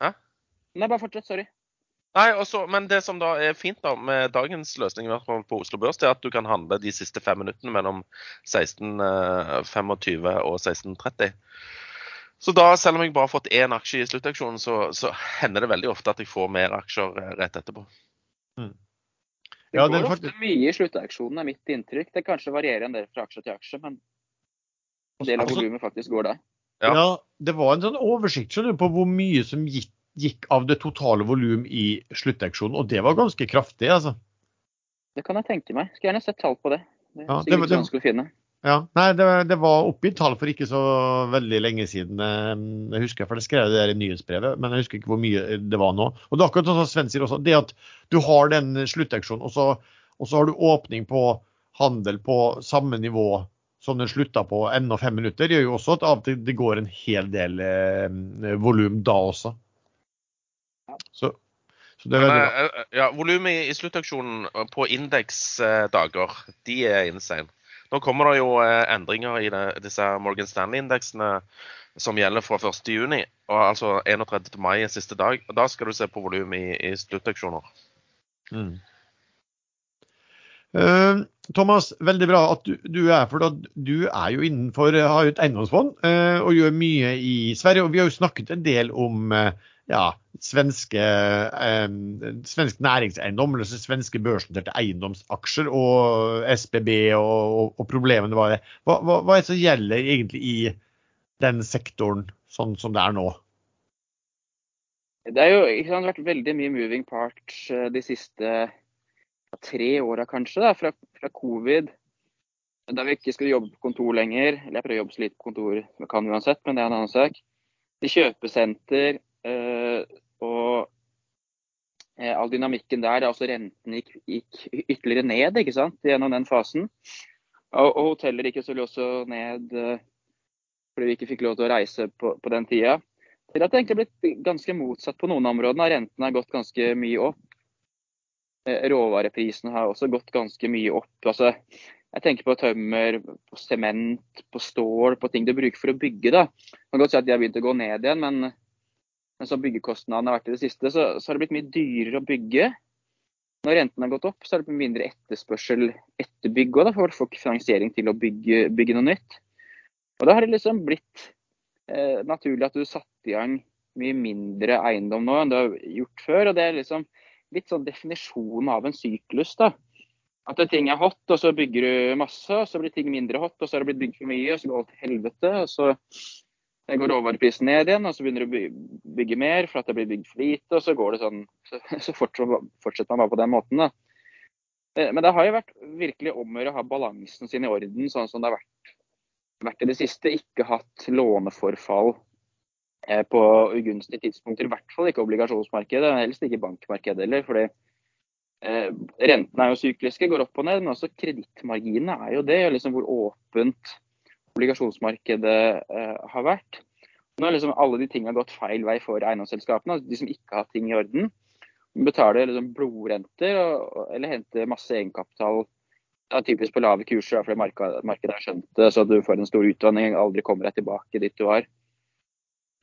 Hæ? Nei, bare fortsett. Sorry. Nei, også, Men det som da er fint da, med dagens løsning i hvert fall på Oslo Børs, det er at du kan handle de siste fem minuttene mellom 16.25 og 16.30. Så da, selv om jeg bare har fått én aksje i sluttauksjonen, så, så, hender det veldig ofte at jeg får mer aksjer eh, rett etterpå. Mm. Det går ofte mye i sluttauksjonen, er mitt inntrykk. Det kanskje varierer en del fra aksje til aksje, men en del av altså, volumet faktisk går der. Ja. ja. det var en sånn oversikt du, på hvor mye som gikk, gikk av det totale volum i sluttauksjonen, og det var ganske kraftig, altså. Det kan jeg tenke meg. Skulle gjerne sett tall på det. Det er ja, sikkert det, det, vanskelig å finne. Ja, nei, det, det var oppgitt tall for ikke så veldig lenge siden. Eh, jeg husker, for det skrev det der i nyhetsbrevet, men jeg husker ikke hvor mye det var nå. Og det er akkurat sånn som Sven sier også, det at du har den sluttauksjonen, og, så, og så har du åpning på handel på samme nivå som den slutta på ennå fem minutter, gjør jo også at av og det går en hel del eh, volum da også. Så, så det er veldig bra. Eh, ja, Volumet i, sluttaksjonen på indeksdager, de er insane. Nå kommer det jo eh, endringer i det, disse Morgan Stanley-indeksene som gjelder fra 1.6, og altså 31. mai er siste dag. og Da skal du se på volum i, i sluttaksjoner. Mm. Uh, Thomas, veldig bra at du, du er for du er jo innenfor har jo et eiendomsfond uh, og gjør mye i Sverige. og Vi har jo snakket en del om uh, ja, svenske, eh, svensk næringseiendom, eller svenske børsnoterte eiendomsaksjer og SBB og, og, og problemene var det. Hva, hva, hva, er det som gjelder egentlig i den sektoren sånn som det er nå? Det har jo ikke sant, vært veldig mye moving parts eh, de siste tre åra kanskje, da, fra, fra, covid. Da vi ikke skulle jobbe på kontor lenger. Eller jeg prøver å jobbe så lite på kontor jeg kan uansett, men det er en annen sak. Til kjøpesenter, og eh, all dynamikken der, altså renten gikk, gikk, ytterligere ned ikke sant, gjennom den fasen. Og, og hoteller gikk selvfølgelig også ned eh, fordi vi ikke fikk lov til å reise på, på den tida. Til at det egentlig har blitt ganske motsatt på noen områder. Renten har gått ganske mye opp. Råvareprisene har også gått ganske mye opp. Altså, jeg tenker på tømmer, på sement, på stål, på ting du bruker for å bygge. Da. Man kan godt si at de har begynt å gå ned igjen, men men som byggekostnadene har vært i det siste, så, så, har det blitt mye dyrere å bygge. Når renten har gått opp, så har det blitt mindre etterspørsel etter bygg òg, for får ikke finansiering til å bygge, bygge, noe nytt. Og Da har det liksom blitt eh, naturlig at du satte i gang mye mindre eiendom nå enn du har gjort før. og Det er liksom litt sånn definisjonen av en syklus. da. At ting er hot, og så bygger du masse, og så blir ting mindre hot, og så har det blitt bygd for mye, og så går alt til helvete. og så det går råvareprisen ned igjen, og så begynner du å bygge mer for at det blir bygd for lite. Og så går det sånn, så, fortsetter man bare på den måten. da. Eh, men det har jo vært virkelig om å ha balansen sin i orden, sånn som det har vært, vært i det siste. Ikke hatt låneforfall eh, på ugunstige tidspunkter. I hvert fall ikke obligasjonsmarkedet, helst ikke bankmarkedet heller. fordi eh, Rentene er jo sykliske, går opp og ned, men også kredittmarginene er jo det. liksom Hvor åpent obligasjonsmarkedet eh, har vært. Nå har liksom alle de tingene gått feil vei for eiendomsselskapene. Altså de som ikke har ting i orden. Betaler liksom blodrenter og, eller henter masse egenkapital. Er typisk på lave kurser fordi markedet, har skjønt det, så du får en stor utdanning aldri kommer deg tilbake dit du var.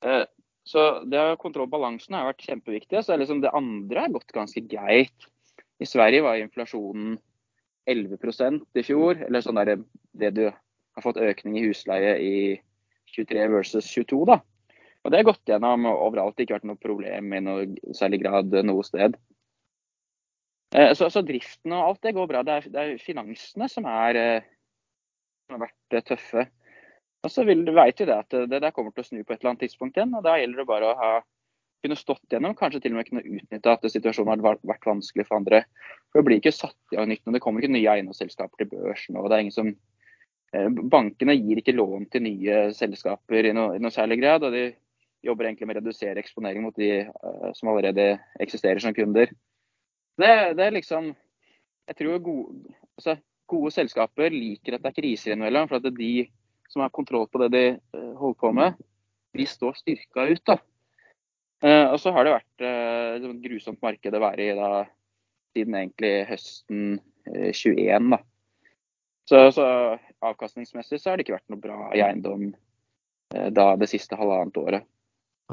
Eh, så det Kontrollbalansen har vært kjempeviktig. så liksom Det andre har gått ganske greit. I Sverige var inflasjonen 11% i fjor. Eller sånn der, det du har fått økning i husleie i 23 versus 22. da. Og Det har gått gjennom overalt, ikke vært noe problem i noe særlig grad noe sted. Eh, så, så, driften og alt det går bra. Det er, det er finansene som, er, eh, som har vært eh, tøffe. Og så vet vi det at det der kommer til å snu på et eller annet tidspunkt igjen. og Da gjelder det bare å ha, kunne stått gjennom, kanskje til og med kunne utnytte at situasjonen har vært, vanskelig for andre. For Det blir ikke satt i gang nytt og det kommer ikke nye eiendomsselskaper til børsen. og det er ingen som bankene gir ikke lån til nye selskaper i noe, i noe særlig grad. og de, jobber egentlig med å redusere eksponering mot de uh, som allerede eksisterer som kunder. Det, det er liksom Jeg tror gode, altså, gode selskaper liker at det er kriser innimellom. For at de som har kontroll på det de uh, holder på med, de står styrka ut. da. Og så har det vært et grusomt marked å være i da, siden egentlig høsten 21. da. Så, så avkastningsmessig så har det ikke vært noe bra i eiendom da det siste halvannet året.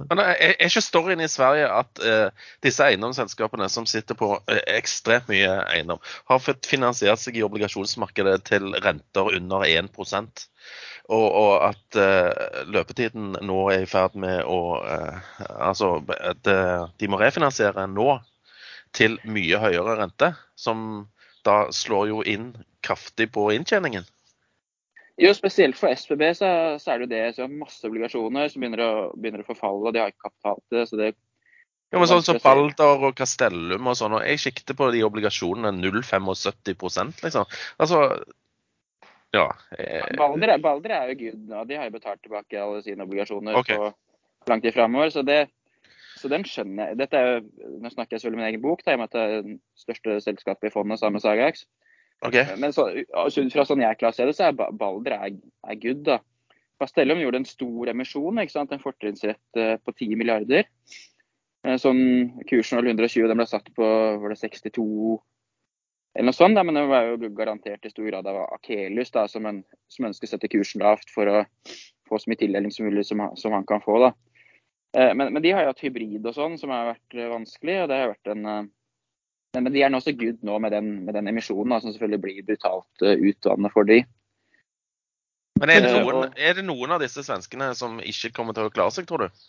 Men er ikke storyen i Sverige at eh, disse eiendomsselskapene som sitter på eh, ekstremt mye eiendom, har fått finansiert seg i obligasjonsmarkedet til renter under 1 og, og at eh, løpetiden nå er i ferd med å Altså, det, de må refinansiere nå til mye høyere rente, som da slår jo inn kraftig på inntjeningen? Jo, spesielt for SPB så, så er det jo det. Så masse obligasjoner som begynner å, begynner å forfalle, og de har ikke kapital til det. så det ja, men sånn som så Balder og Castellum og sånn, og jeg sikter på de obligasjonene 0,75% liksom. Altså, ja. Eh. Balder, er, Balder er jo gud nå. De har jo betalt tilbake alle sine obligasjoner okay. på lang tid framover. Så, det, så den skjønner jeg. Dette er jo, Nå snakker jeg selvfølgelig min egen bok, da, i og med at det er det største selskapet i fondet sammen med Sagax. Okay. Men så, altså, fra sånn jeg klarer å se det, så er Balder er, er good. da. Castellum gjorde en stor emisjon, ikke sant? en fortrinnsrett eh, på 10 milliarder. Eh, sånn, kursen var 120, den ble satt på var det 62 eller noe sånt. Da, men den var jo garantert i stor grad av Akelius, da, som, en, som ønsker å sette kursen lavt for å få så mye tildeling som mulig som, som han kan få. da. Eh, men, men, de har jo hatt hybrid og sånn, som har vært vanskelig. og det har vært en men de er nå så good nå med den, med den emisjonen, da, som selvfølgelig blir brutalt uh, utvannet for de. Men er det, eh, noen, er det, noen, av disse svenskene som ikke kommer til å klare seg, tror du?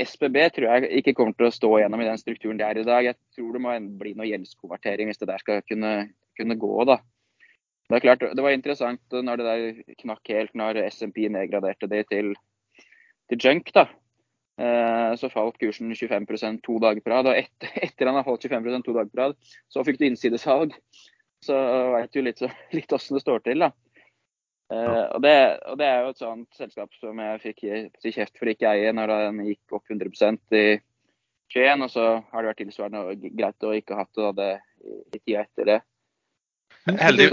SPB tror jeg ikke kommer til å stå gjennom i den strukturen de er i dag. Jeg tror det må bli noe gjeldskonvertering hvis det der skal kunne, kunne gå. da. Det er klart, det var interessant når det der knakk helt når SMP nedgraderte det til, til junk. da. Eh, så falt kursen 25 to dager på rad. Og etter, etter han har falt 25 to dager på rad, så fikk du innsidesalg. Så veit du litt, litt åssen det står til, da. Uh, og, det, og, det, er jo et sånt selskap som jeg fikk kjeft for ikke eie når den gikk opp 100% i 21, og så har det vært tilsvarende greit å ikke ha hatt det i, i tida etter det. Heldig,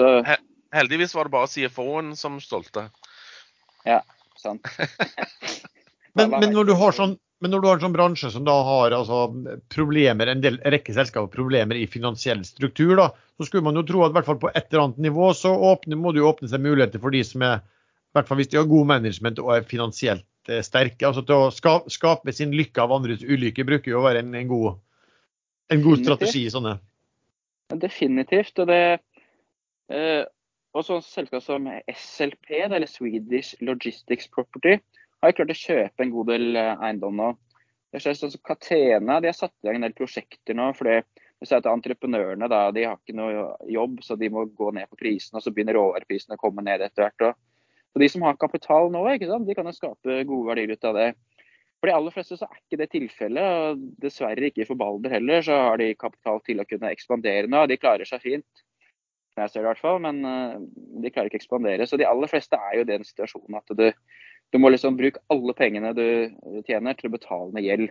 heldigvis var det bare CFO-en som stolte. Ja, sant. Men, men, når du har sånn, men når du har en sånn bransje som da har altså, problemer, en del rekke selskaper problemer i finansiell struktur, da, så skulle man jo tro at i hvert fall på et eller annet nivå så åpne, må det jo åpne seg muligheter for de som er i hvert fall hvis de har god management og er finansielt eh, sterke. altså Til å skape, skape sin lykke av andres ulykke bruker jo å være en, en, god, en god strategi i sånne. Definitivt. og det eh, også sånn selskap som SLP, eller Swedish Logistics Property, har klart å kjøpe en god del eh, eiendom nå. Det skjer sånn Catena de har satt i gang en del prosjekter nå. fordi det at Entreprenørene da, de har ikke noe jobb, så de må gå ned på prisen. og Så begynner råvareprisene å komme ned etter hvert. Og de som har kapital nå, sant? de kan jo skape gode verdier ut av det. For de aller fleste så er ikke det tilfellet. og Dessverre ikke for Balder heller, så har de kapital til å kunne ekspandere nå. De klarer seg fint, jeg ser det i hvert fall, men eh, de klarer ikke å ekspandere. Så de aller fleste er jo i den situasjonen at du du må liksom bruke alle pengene du tjener til å betale ned gjeld.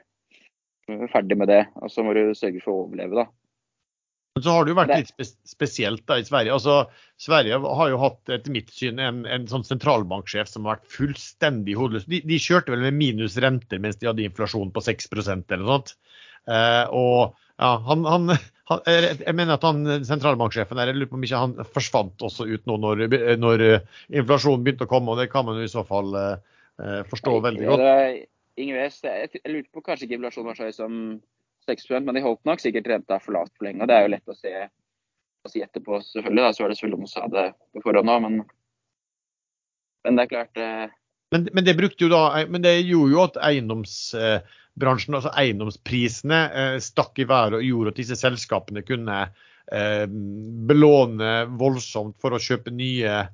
Du er ferdig med det, og så må du sørge for å overleve, da. Men så har det jo vært litt spesielt da i Sverige. Altså, Sverige har jo hatt etter mitt syn en, en sånn sentralbanksjef som har vært fullstendig hodeløs. De, de, kjørte vel med minus renter mens de hadde inflasjon på 6% eller noe sånt. Eh, og ja, han, han, han, jeg mener at han sentralbanksjefen der, jeg lurer på om ikke han forsvant også ut nå når, når inflasjonen begynte å komme. og Det kan man jo i så fall eh, forstå veldig godt. Ingen vet, jeg, jeg lurte på kanskje ikke inflasjonen var så høy som 6 men de holdt nok sikkert renta for lavt for lenge. og Det er jo lett å, se, å si etterpå, selvfølgelig. Da, så var det selvfølgelig noen som sa det på forhånd òg, men, men, det er klart eh, men, men, det brukte jo da, men det gjorde jo at eiendomsbransjen, altså eiendomsprisene, eh, stakk i været og gjorde at disse selskapene kunne eh, belåne voldsomt for å kjøpe nye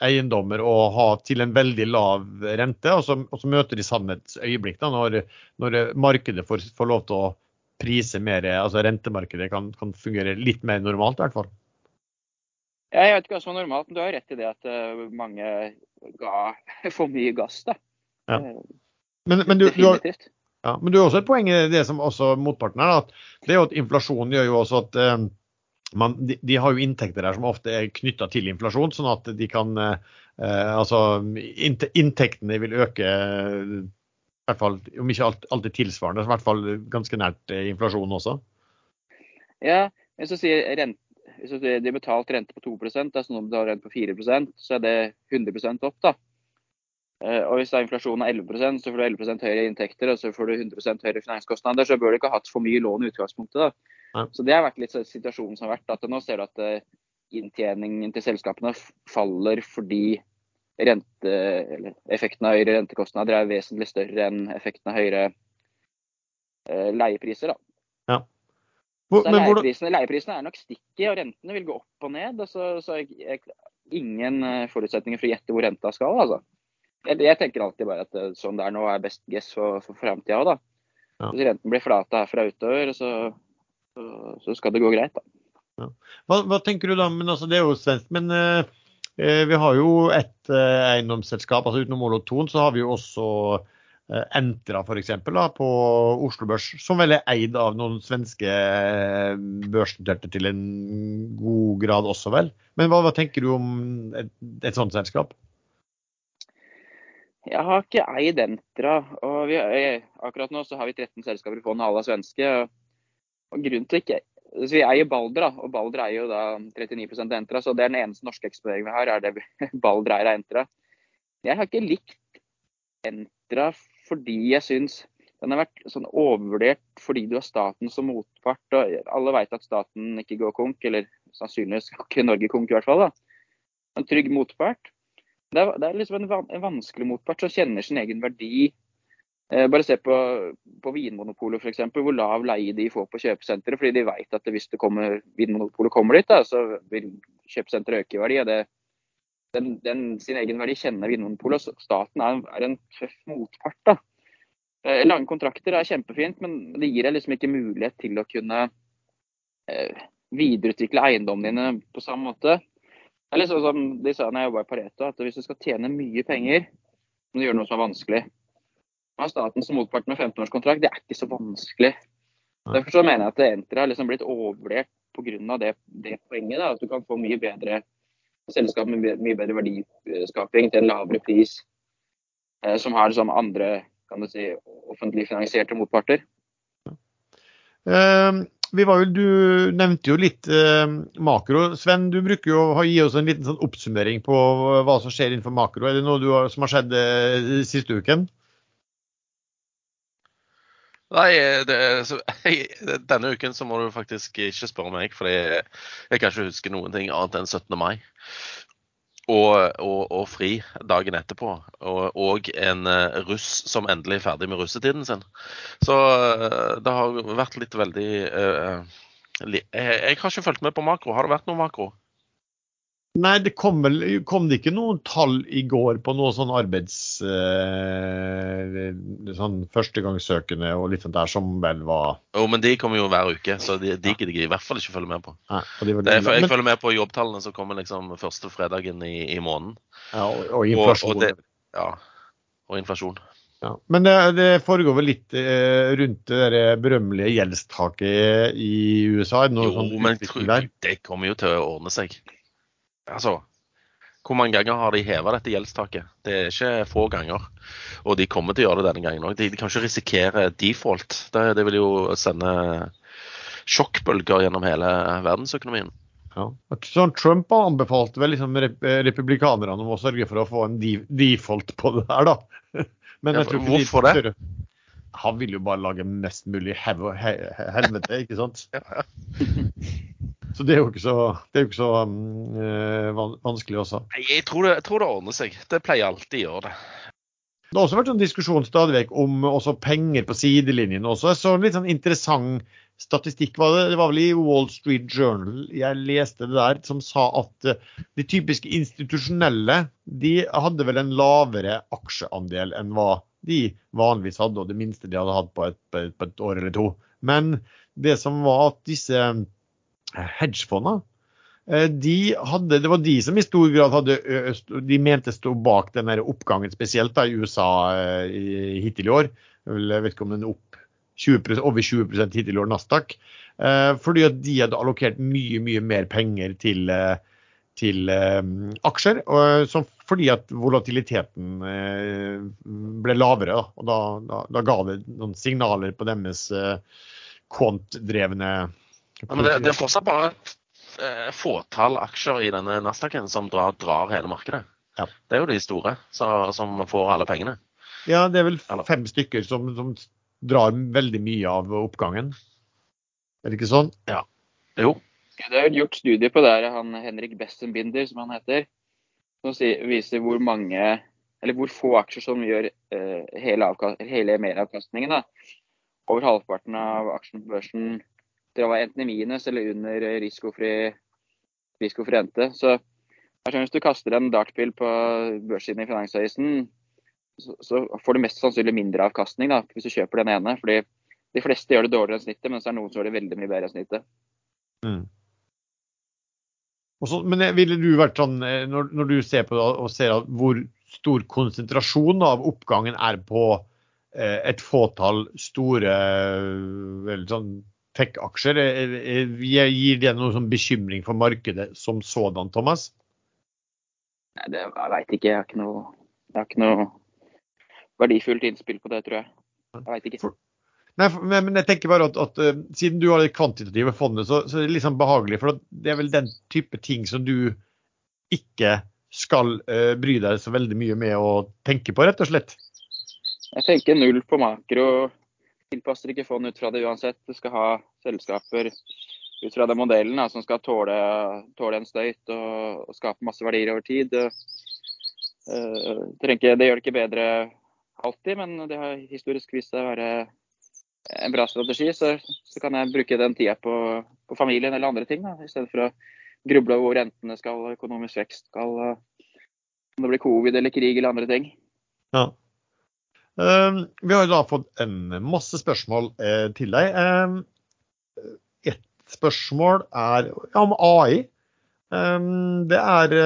eiendommer og ha til en veldig lav rente. Og så, og så møter de sannhets øyeblikk da, når, når markedet får, får, lov til å prise mer, altså rentemarkedet kan, kan fungere litt mer normalt i hvert fall. Jeg vet ikke hva som er normalt, men du har rett i det at mange ga for mye gass. da. Ja. Men, men, du, du har, ja, men du har også et poeng i det som også motparten er, at det er jo at inflasjonen gjør jo også at eh, man, de, de har jo inntekter der som ofte er knytta til inflasjon, sånn at de kan eh, eh, Altså inntektene vil øke eh, i hvert fall, om ikke alt, alltid tilsvarende, så i hvert fall ganske nært eh, inflasjonen også. Ja, men så sier rent, hvis de har betalt rente på 2 det er sånn om du har rente på 4% så er det 100 opp. da. Eh, Og hvis det er inflasjon av 11% så får du 11% høyere inntekter og så får du 100 høyere finanskostnader. Så bør du ikke ha hatt for mye lån i utgangspunktet. da. Ja. Så Det har vært litt sånn situasjonen som har vært. at Nå ser du at eh, inntjeningen til selskapene faller fordi rente, eller effekten av høyere rentekostnader er vesentlig større enn effekten av høyere eh, leiepriser. da. Hvor, Så leieprisene, leieprisene er nok stikket, og rentene vil gå opp og ned. og Så, så jeg, jeg, ingen eh, forutsetninger for å gjette hvor renta skal. altså. Jeg, jeg tenker alltid bare at eh, sånn det er nå, er best guess for, for framtida òg, da. Ja. Hvis renten blir flate herfra utover, så, så, så skal det gå greit. da. hva, hva tenker du da? Men altså, det er jo svensk. Men eh, eh, vi har jo et eh, eiendomsselskap, altså utenom Molo Thon, så har vi jo også Entra f.eks. på Oslo Børs, som vel er eid av noen svenske eh, børsnoterte til en god grad også, vel. Men hva, hva tenker du om et, et sånt selskap? Jeg har ikke eid Entra. og vi, Akkurat nå så har vi 13 selskaper i fondet, alle svenske. Og, grunnen til ikke så Vi eier Balder, og Balder eier jo da 39 av Entra. Så det er den eneste norske eksponeringen vi har, er det Baldra eier av Entra. Jeg har ikke likt Entra fordi jeg syns den har vært sånn overvurdert fordi du har staten som motpart. og Alle vet at staten ikke går konk, eller sannsynligvis skal ikke Norge konk i hvert fall. da. En trygg motpart. Det er, det er liksom en, van, en vanskelig motpart som kjenner sin egen verdi. Eh, bare se på, på Vinmonopolet f.eks., hvor lav leie de får på kjøpesenteret. Fordi de vet at hvis det kommer, Vinmonopolet kommer dit, da, så vil kjøpesenteret øke i verdi. og det, den, den, sin egen verdi kjenner Vinmonopolet. Staten er, er en tøff motpart. da. Eh, lange kontrakter er kjempefint, men det gir deg liksom ikke mulighet til å kunne eh, videreutvikle eiendommene dine på samme måte. Det er litt sånn som de sa når jeg jobba i Pareto, at hvis du skal tjene mye penger, må du gjøre noe som er vanskelig. Å ha staten som motpart med 15-årskontrakt, det er ikke så vanskelig. Derfor så mener jeg at Entra har liksom blitt overvurdert pga. Det, det poenget. Da, at du kan få mye bedre selskap med mye- bedre verdiskaping til en lavere pris, eh, som har sånn andre kan du si, offentlig finansierte motparter. Uh, jo, du nevnte jo litt uh, makro. Sven, du bruker jo å gi oss en liten sånn oppsummering på hva som skjer innenfor makro. Er det noe har, som har skjedd uh, siste uken? Nei, det, så, jeg, denne uken så må du faktisk ikke spørre meg, for jeg, jeg kan ikke huske noen ting annet enn 17. mai. Og, og, og fri dagen etterpå. Og, og en eh, russ som endelig er ferdig med russetiden sin. Så eh, det har vært litt veldig uh, jeg, jeg har ikke fulgt med på makro. Har det vært noe makro? Nei, det kom, vel, kom det ikke noen tall i går på noe sånn arbeids... Eh, sånn førstegangssøkende og litt sånt der som vel var Jo, men de kommer jo hver uke, så de, de gidder jeg i hvert fall ikke følge med på. Nei, de Det jeg følger med på jobbtallene som kommer liksom første fredagen i, i måneden. ja, og, og inflasjon. Og, og, det, ja, og inflasjon. Ja. Men det, det foregår vel litt eh, rundt det berømmelige gjeldstaket i USA? Jo, sånn men utvikling tro- der? det kommer jo til å ordne seg. Altså, hvor mange ganger har de heva dette gjeldstaket? Det er ikke få ganger. Og de kommer til å gjøre det denne gangen òg. De, de kan ikke risikere default. Det, det vil jo sende sjokkbølger gjennom hele verdensøkonomien. Ja. Sånn Trump anbefalte vel liksom rep republikanerne om å sørge for å få en de default på det her, da. Men Ja, jeg tror ikke de hvorfor det? Han vil jo bare lage mest mulig helvete, ikke sant? Ja, Så det er jo ikke så, det jo ikke så um, eh, vanskelig også. Nei, Jeg tror, det, jeg tror det ordner seg. Det pleier alltid å gjøre det. Det har også vært en diskusjon stadig vekk om penger på sidelinjen også. Så litt sånn interessant statistikk var det. Det var vel i Wall Street Journal jeg leste det der, som sa at eh, de typiske institusjonelle de hadde vel en lavere aksjeandel enn hva de vanligvis hadde, og det minste de hadde hatt på et, på et, år eller to. Men det som var at disse hedgefondene Eh, de hadde, det var de som i stor grad hadde de mente sto bak den oppgangen, spesielt da i USA hittil i år. Jeg vet ikke om den er opp 20 over 20 hittil i år, Nasdaq. Fordi at de hadde allokert mye, mye mer penger til til eh, aksjer. Fordi at volatiliteten eh, ble lavere. Og da, da, da, ga det noen signaler på deres eh, kvantdrevne ja, men det, det, er fortsatt bare et eh, fåtall aksjer i denne Nasdaqen som drar, drar hele markedet. Ja. Det er jo de store så, som får alle pengene. Ja, det er vel fem stykker som, som drar veldig mye av oppgangen. Er det ikke sånn? Ja. Jo. Det er gjort studier på det her, han Henrik Bessenbinder, som han heter, som viser hvor mange eller hvor få aksjer som gjør uh, hele, hele meravkastningen. Da. Over halvparten av aksjene på børsen det være enten i minus eller under risikofri, risikofri rente. Så hvis du kaster en dartpil på børssiden i Finansavisen, så, så, får du mest sannsynlig mindre avkastning da, hvis du kjøper den ene. fordi de fleste gjør det dårligere enn snittet, mens det er noen som gjør det veldig mye bedre enn snittet. Mm. Også, men ville du vært sånn, eh, når, når, du ser på det og ser hvor stor konsentrasjon av oppgangen er på eh, et fåtall store vel, sånn tech-aksjer, eh, eh, gir det noen sånn bekymring for markedet som sådan, Thomas? Nei, det, Jeg veit ikke. Jeg har ikke noe, jeg har ikke noe verdifullt innspill på det, tror jeg. Jeg veit ikke. For, Nei, men jeg tenker bare at, at uh, Siden du har det kvantitative fondet, så, så, er det litt sånn behagelig. For det er vel den type ting som du ikke skal uh, bry deg så veldig mye med å tenke på, rett og slett? Jeg tenker null på makro. Tilpasser ikke fond ut fra det uansett. Du skal ha selskaper ut fra den modellen da, som skal tåle, tåle en støyt og, og, skape masse verdier over tid. Uh, det, det gjør det ikke bedre alltid, men det har historisk vist seg å være en bra strategi, så, så, kan jeg bruke den tida på, på, familien eller andre ting. Da, I stedet for å gruble over hvor rentene skal, økonomisk vekst skal, om det blir covid eller krig eller andre ting. Ja. Um, vi har da fått masse spørsmål eh, til deg. Um, et spørsmål er om AI. Um, det er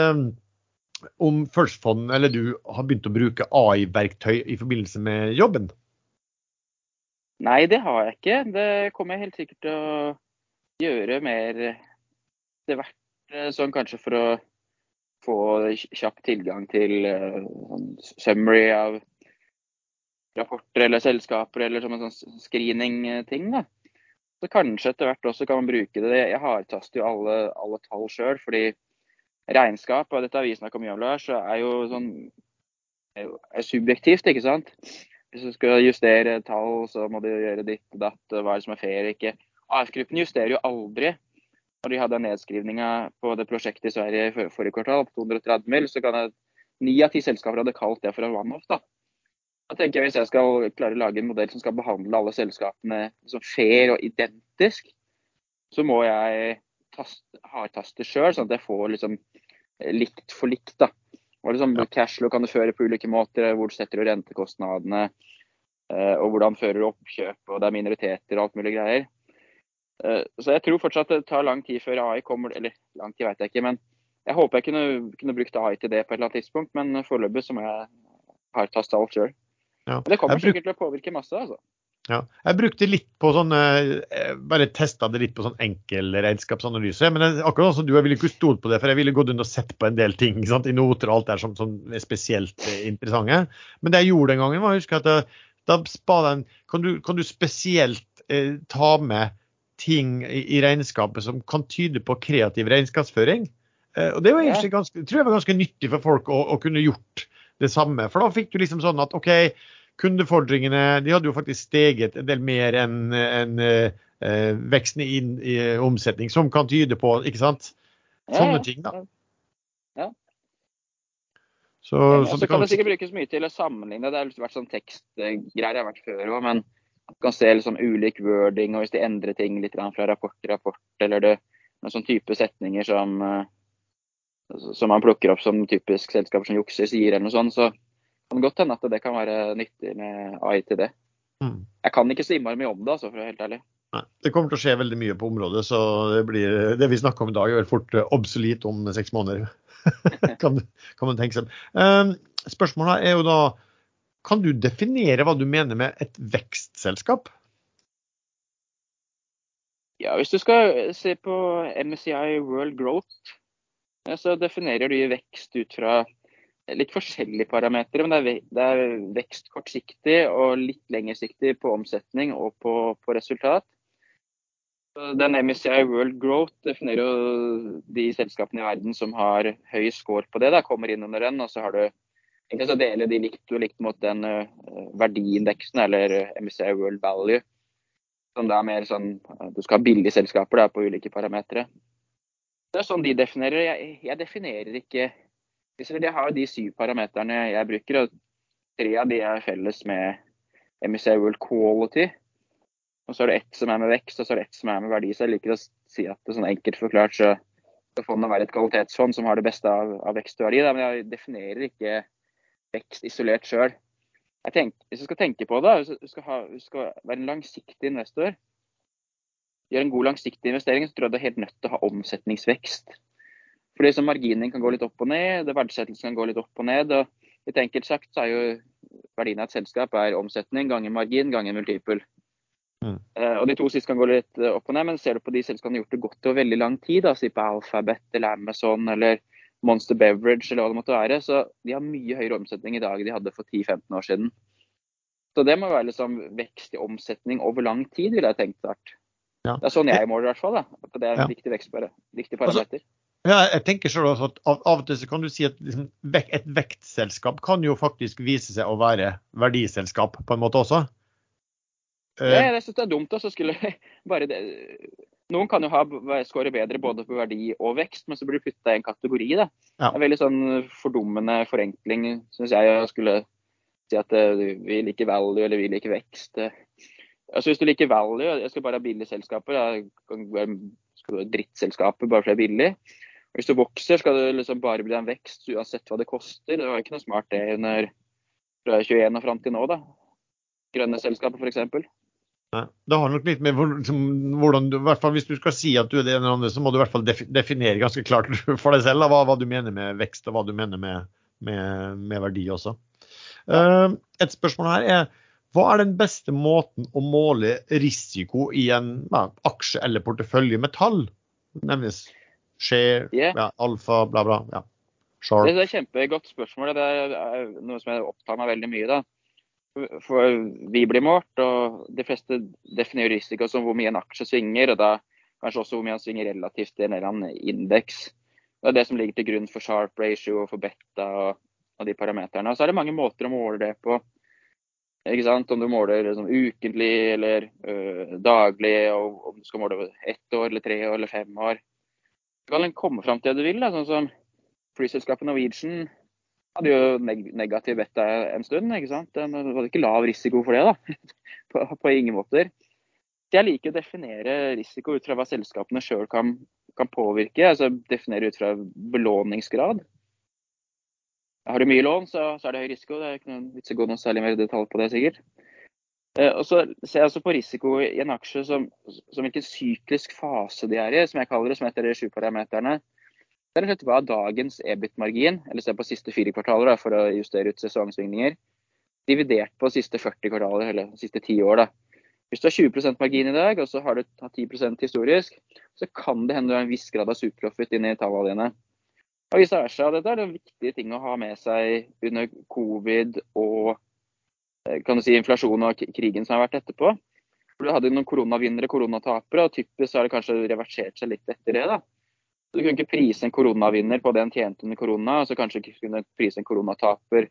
om First Fund, eller du har begynt å bruke AI-verktøy i forbindelse med jobben? Nei, det har jeg ikke. Det kommer jeg helt sikkert til å gjøre mer etter hvert. Eh, sånn kanskje for å få kjapp tilgang til uh, summary av rapporter eller selskaper eller som en sånn screening-ting. da. Så kanskje etter hvert også kan man bruke det. Jeg hardtaster jo alle, alle tall sjøl, fordi regnskap, og dette har vi snakka mye om, Lars, er jo sånn er, subjektivt, ikke sant. Hvis du skal justere tall, så må du gjøre ditt og datt. Hva er det som er fair ikke. AF-gruppen justerer jo aldri. Når de hadde nedskrivninga på det prosjektet i Sverige i forrige kvartal på 230 mil, så kan ni av ti selskaper hadde kalt det for en one-off. Da. Da tenker Hvis jeg skal klare å lage en modell som skal behandle alle selskapene liksom fair og identisk, så må jeg hardtaste sjøl, sånn at jeg får liksom likt for likt. da. Og liksom, ja. Cashflow kan du føre på ulike måter. Hvor du setter du rentekostnadene? Eh, og hvordan fører du oppkjøp? Og det er minoriteter og alt mulig greier. Eh, så jeg tror fortsatt det tar lang tid før AI kommer. Eller lang tid vet jeg ikke. Men jeg håper jeg kunne, kunne brukt AI til det på et eller annet tidspunkt. Men foreløpig så må jeg hardtaste alt sjøl. Ja. Det kommer bruk... sikkert til å påvirke masse. altså. Ja. Jeg brukte litt på sånn, eh, bare testa det litt på sånn enkel regnskapsanalyse. Men akkurat som du, jeg ville ikke stolt på det, for jeg ville gått inn og sett på en del ting sant, i noter og alt der som, som, er spesielt eh, interessante. Men det jeg gjorde den gangen, var husk at jeg, da den, kan, du, kan du spesielt eh, ta med ting i, i, regnskapet som kan tyde på kreativ regnskapsføring. Eh, og det var egentlig ganske, tror jeg var ganske nyttig for folk å, å kunne gjort det samme. For da fikk du liksom sånn at OK kundefordringene de hadde jo faktisk steget en del mer enn en, eh, veksten i, i, omsetning, som kan tyde på ikke sant? Sånne ting, da. Ja. Så, ja, så, det kan det sikkert brukes mye til å sammenligne. Det har vært sånn tekstgreier jeg har vært før òg, men du kan se liksom ulik wording, og hvis de endrer ting litt fra rapport til rapport, eller det, noen sånn type setninger som, eh, som man plukker opp som typisk selskaper som jukser sier, eller noe sånt, så kan godt hende at det kan være nyttig med AI til det. Mm. Jeg kan ikke så innmari mye om det, altså, for å være helt ærlig. Nei, det kommer til å skje veldig mye på området, så det, blir, det vi snakker om i dag, er vel fort eh, obsolet om seks måneder. kan, kan, man tenke seg. Um, spørsmålet er jo da Kan du definere hva du mener med et vekstselskap? Ja, Hvis du skal se på MSCI World Growth, så definerer du vekst ut fra litt forskjellige parametere. Men det er, vekst kortsiktig og litt lengersiktig på omsetning og på, på resultat. Den MSCI World Growth definerer jo de selskapene i verden som har høy score på det. Da, kommer inn under den, og så har du egentlig så deler de likt og likt mot den uh, verdiindeksen, eller MSCI World Value. Som da er mer sånn Du skal ha billige selskaper da, på ulike parametere. Det er sånn de definerer. Jeg, jeg definerer ikke jeg har de syv parameterne jeg bruker, og tre av de er felles med MSA World Quality. Og så er det ett som er med vekst, og så er det ett som er med verdi. Så jeg liker å si at det sånn enkelt forklart så skal fondet være et kvalitetsfond som har det beste av, av vekst og verdi. Da. Men jeg definerer ikke vekst isolert sjøl. Hvis du skal tenke på det, hvis du skal, skal være en langsiktig investor, gjøre en god langsiktig investering, så tror jeg du er helt nødt til å ha omsetningsvekst. Fordi så Marginen kan gå litt opp og ned, det verdsettelsen kan gå litt opp og ned. og Litt enkelt sagt så er jo verdien av et selskap er omsetning ganger margin ganger multipel. Mm. Uh, og De to siste kan gå litt uh, opp og ned, men ser du på de selskapene som har gjort det godt over veldig lang tid, da, si på Alphabet eller Amazon eller Monster Beverage eller hva det måtte være, så de har mye høyere omsetning i dag enn de hadde for 10-15 år siden. Så det må være liksom vekst i omsetning over lang tid, ville jeg tenkt vært. Ja. Det er sånn jeg måler i hvert fall. Da. Det er en ja. viktig, vekst, viktig parameter. Altså, ja, jeg tenker selv også at av, av og til så kan du si at liksom, et vektselskap kan jo faktisk vise seg å være verdiselskap på en måte også. Ja, jeg syns det er dumt. å skulle bare det. Noen kan jo ha skåre bedre både på verdi og vekst, men så blir det putta i en kategori. Da. Ja. Det er veldig sånn fordummende forenkling, syns jeg, å skulle si at uh, vi liker value eller vi liker vekst. Altså Hvis du liker value, jeg skal bare ha billige selskaper, da skal du ha drittselskaper bare fordi det er billig. Hvis du vokser, skal det liksom bare bli en vekst uansett hva det koster. Det var ikke noe smart det under fra 21 og fram til nå, da. Grønne selskaper f.eks. Det har nok litt med liksom, hvordan du, hvert fall Hvis du skal si at du er det ene eller andre, så må du i hvert fall definere ganske klart for deg selv da, hva, hva, du mener med vekst og hva du mener med, med, med verdi også. Uh, et spørsmål her er hva er den beste måten å måle risiko i en ja, aksje eller portefølje med tall? Nevnes Share, yeah. ja, alfa, bla, bla. Ja. Sharp. Det er et kjempegodt spørsmål. Det er noe som jeg opptar meg veldig mye. da. For vi blir målt, og de fleste definerer risiko som hvor mye en aksje svinger, og da kanskje også hvor mye han svinger relativt til en eller annen indeks. Det er det som ligger til grunn for sharp ratio og for beta og, og de parameterne. Og så er det mange måter å måle det på. Ikke sant? Om du måler liksom, ukentlig eller øh, daglig, og om du skal måle ett år eller tre år eller fem år. Du kan komme fram til det du vil. Da. Sånn som flyselskapet Norwegian hadde jo neg negativ beta en stund. ikke sant? Det var ikke lav risiko for det, da. på, på, ingen måter. Jeg liker å definere risiko ut fra hva selskapene sjøl kan, kan, påvirke. altså Definere ut fra belåningsgrad. Har du mye lån, så, så er det høy risiko. Det er ikke noen vits i å gå noe særlig mer i detalj på det, sikkert. Eh, og så ser jeg også på risiko i en aksje som, som hvilken syklisk fase de er i, som jeg kaller det, som heter de sju parameterne. Det er rett hva dagens EBIT-margin, eller se på siste fire kvartaler da, for å justere ut sesongsvingninger, dividert på siste 40 kvartaler, eller siste ti år. da. Hvis du har 20% margin i dag, og så har du tatt 10% historisk, så kan det hende du har en viss grad av superprofit inn i tallene dine. Og vice versa. Dette er en viktig ting å ha med seg under covid og Eh, kan du si, inflasjonen og krigen som har vært etterpå. For Du hadde noen koronavinnere og koronatapere, og typisk har det kanskje reversert seg litt etter det. da. Så Du kunne ikke prise en koronavinner på det en tjente under korona, og så kanskje ikke kunne prise en koronataper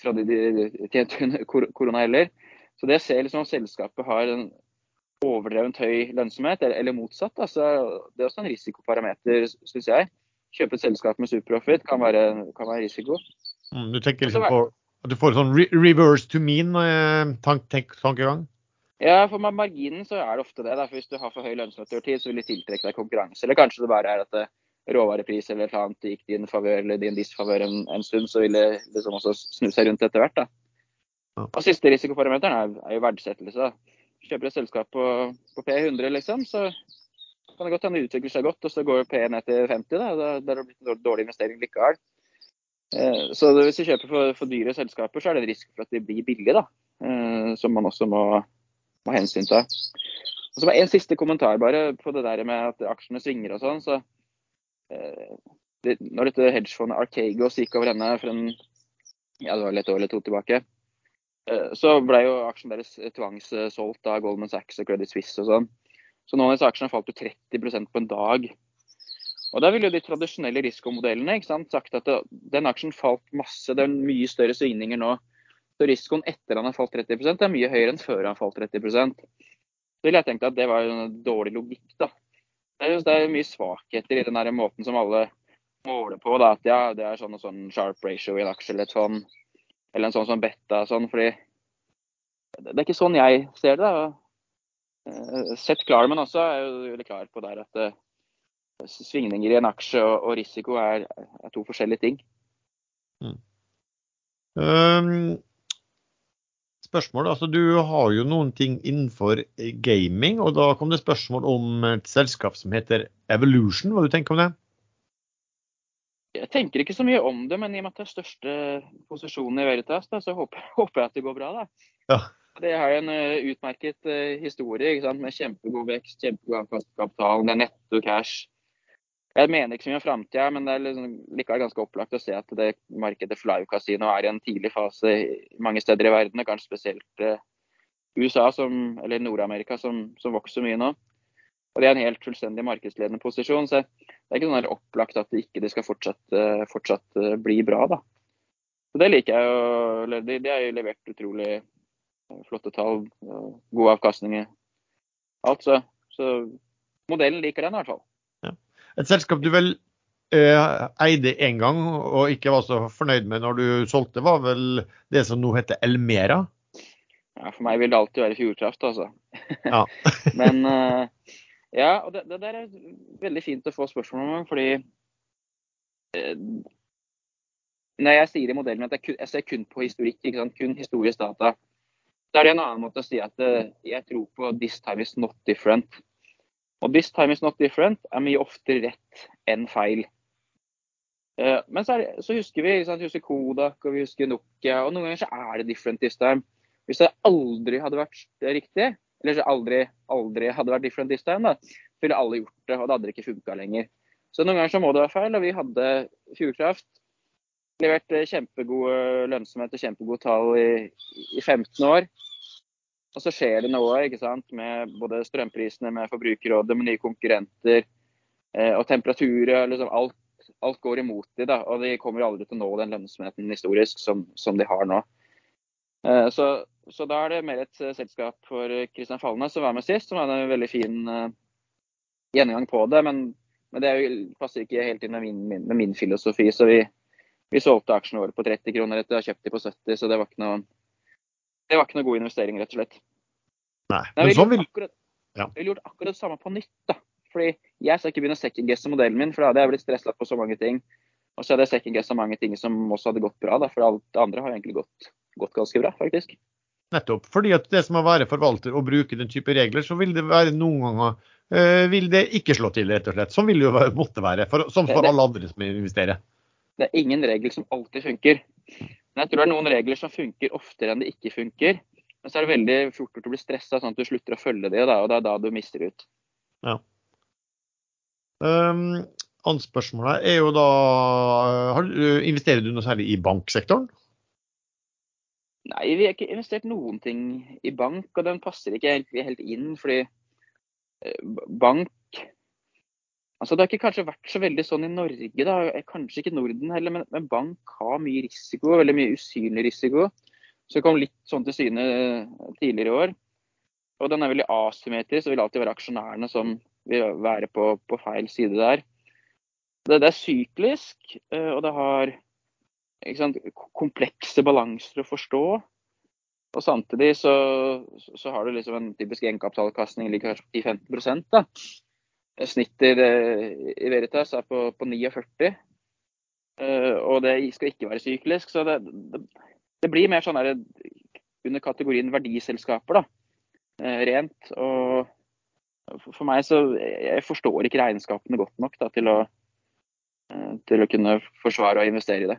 fra det de tjente under korona heller. Så det ser liksom om selskapet har en overdrevent høy lønnsomhet, eller motsatt. Altså, det er også en risikoparameter, syns jeg. Kjøpe et selskap med superprofit kan, kan være risiko. Mm, du tenker liksom på at du får sånn reverse to mean-tankegang? Eh, ja, for med marginen så er det ofte det. Derfor hvis du har for høy lønnsomhet over tid, så vil de tiltrekke deg konkurranse. Eller kanskje det bare er at eh, råvarepris eller et eller annet gikk din favør eller din disfavør en, en, stund, så vil det liksom også snu seg rundt etter hvert. da. Og Siste risikoparameteren er, er, jo verdsettelse. kjøper et selskap på, på P100, liksom, så kan det godt hende det utvikler seg godt, og så går P ned til 50. Da, da, da er det blitt en dårlig investering likevel. Eh, så hvis du kjøper for, for, dyre selskaper, så er det en risiko for at de blir billige, da. Eh, som man også må, må hensynta. Og så bare En siste kommentar bare på det der med at aksjene svinger og sånn. så eh, det, Når dette hedgefondet Arcagos gikk over ende for en ja, det var et år eller to tilbake, så ble jo aksjen deres tvangssolgt av Goldman Sachs og Credit Suisse og sånn. Så noen av disse aksjene falt jo 30% på en dag. Og Da ville jo de tradisjonelle risikomodellene sagt at den aksjen falt masse. Det er mye større svingninger nå. Så risikoen etter han har falt 30% er mye høyere enn før han falt 30% Så ville jeg tenkt at det var en dårlig logikk. da. Det er, det er mye svakheter i den der måten som alle måler på. da, At ja, det er sånn og sånn sharp ratio i en aksje eller et sånn, eller en sånn som beta sånn. fordi det er ikke sånn jeg ser det. da. Eh, Seth Klarman også er jo veldig klar på der at uh, svingninger i en aksje og, og risiko er, er, to forskjellige ting. Mm. Um, spørsmål, altså Du har jo noen ting innenfor gaming, og da kom det spørsmål om et selskap som heter Evolution. Hva du tenker om det? Jeg tenker ikke så mye om det, men i og med at det er største posisjonen i Veritas, da, så håper, håper, jeg at det går bra. da. Ja. Det har en uh, utmerket uh, historie med kjempegod vekst, kjempegod avkastningskapital, det er netto cash. Jeg mener ikke så mye om framtida, men det er liksom, likevel ganske opplagt å se at det markedet for live-kasino er i en tidlig fase mange steder i verden, og kanskje spesielt uh, USA som, eller Nord-Amerika som, som, vokser mye nå. Og Det er en helt fullstendig markedsledende posisjon. så Det er ikke sånn opplagt at det ikke skal fortsatt, fortsatt bli bra. da. Så Det liker jeg jo. det, det har jo levert utrolig flotte tall, gode avkastninger. alt. Så, så, modellen liker den i hvert fall. Ja. Et selskap du vel eh, eide én gang og ikke var så fornøyd med når du solgte, var vel det som nå heter Elmera? Ja, For meg vil det alltid være Fjordkraft, altså. Ja. Men eh, ja, og det, det, der er veldig fint å få spørsmål om, fordi eh, når jeg sier i modellen at jeg, jeg ser kun på historikk, kun historisk data, så er det en annen måte å si at uh, jeg tror på 'this time is not different'. Og 'this time is not different' er mye oftere rett enn feil. Uh, men så, er, så, husker vi sant, husker Kodak og vi husker Nokia, og noen ganger så er det 'different this time'. Hvis det aldri hadde vært riktig, eller så aldri, aldri hadde vært 'different this time', da, ville alle gjort det, og det hadde ikke funka lenger. Så noen ganger så må det være feil, og vi hadde Fjordkraft levert kjempegode lønnsomhet og kjempegode tall i, i 15 år. Og så skjer det noe ikke sant, med både strømprisene, med Forbrukerrådet, med nye konkurrenter eh, og temperaturer. Liksom alt, alt, går imot dem, da, og de kommer aldri til å nå den lønnsomheten historisk som, som de har nå. Eh, så, så, da er det mer et uh, selskap for Kristian Falnes som var med sist, som hadde en veldig fin eh, gjennomgang på det. Men, men det passer ikke helt inn med min, min, med min filosofi, så vi, vi solgte aksjene våre på 30 kroner etter å ha kjøpt dem på 70, så det var ikke noe, det var ikke noe god investering, rett og slett. Nei, men sånn vil... Akkurat, ja. Vi ville gjort akkurat det samme på nytt. da. Fordi Jeg skal ikke begynne å second-guesse modellen min, for da hadde jeg blitt stressa på så mange ting. Og så hadde jeg second-guessa mange ting som også hadde gått bra, da, for alt det andre har egentlig gått, gått ganske bra, faktisk. Nettopp. Fordi at det som å være forvalter og bruke den type regler, så vil det være noen ganger øh, vil det ikke slå til, rett og slett. Sånn vil det jo måtte være, for, som for alle andre som investerer. Det er ingen regel som alltid funker. Men jeg tror det er noen regler som funker oftere enn det ikke funker. Men så er det veldig fort gjort å bli stressa, sånn at du slutter å følge det, og det er da du mister ut. Ja. Um, Annet spørsmål er jo da har, Investerer du noe særlig i banksektoren? Nei, vi har ikke investert noen ting i bank, og den passer ikke helt, helt inn. Fordi eh, bank Altså, det har ikke kanskje vært så veldig sånn i Norge, da. kanskje ikke Norden heller, men, men, bank har mye risiko, veldig mye usynlig risiko. Så det kom litt sånn til syne eh, tidligere i år. Og den er veldig asymmetrisk, og vil alltid være aksjonærene som vil være på, på feil side der. Det, det er syklisk, eh, og det har sant, komplekse balanser å forstå. Og samtidig så, så har du liksom en typisk egenkapitalavkastning ligger kanskje 10-15 da. Snittet i Veritas er på, på 49. Uh, og det skal ikke være syklisk. Så det, det, det blir mer sånn der, under kategorien verdiselskaper. da. eh, rent. Og for meg så Jeg forstår ikke regnskapene godt nok da, til, å, eh, til å kunne forsvare å investere i det.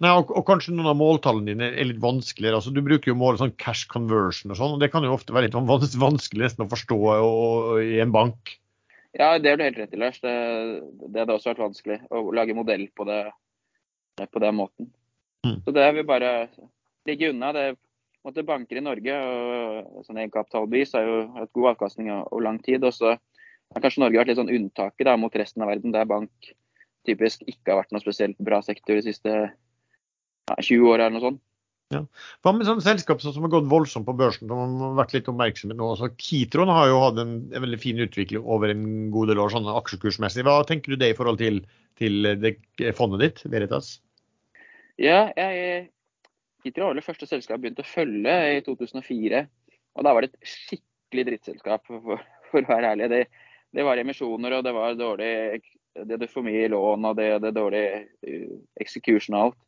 Nei, og, og, kanskje noen av måltallene dine er litt vanskeligere. altså Du bruker jo mål sånn cash conversion og sånn, og det kan jo ofte være litt vanskelig nesten å forstå og, og, i en bank. Ja, det har du helt rett i, Lars. Det, det hadde også vært vanskelig å lage modell på det på den måten. Mm. Så det vil bare ligge unna. det måtte Banker i Norge og sånn egenkapitalbevis har jo hatt god avkastning over lang tid. og så har kanskje Norge vært litt sånn unntaket da, mot resten av verden, der bank typisk ikke har vært noe spesielt bra sektor de siste ja, 20 åra eller noe sånt. Ja. Hva med sånne selskap som har gått voldsomt på børsen, som har vært litt oppmerksomme nå? Så Kitron har jo hatt en, en, veldig fin utvikling over en god del år, sånn aksjekursmessig. Hva tenker du det i forhold til, til det fondet ditt, Veritas? Ja, jeg, Kitron var det første selskapet jeg begynte å følge i 2004. Og da var det et skikkelig drittselskap, for, for å være ærlig. Det, det, var emisjoner, og det var dårlig det hadde for mye lån, og det hadde dårlig uh, execution og alt.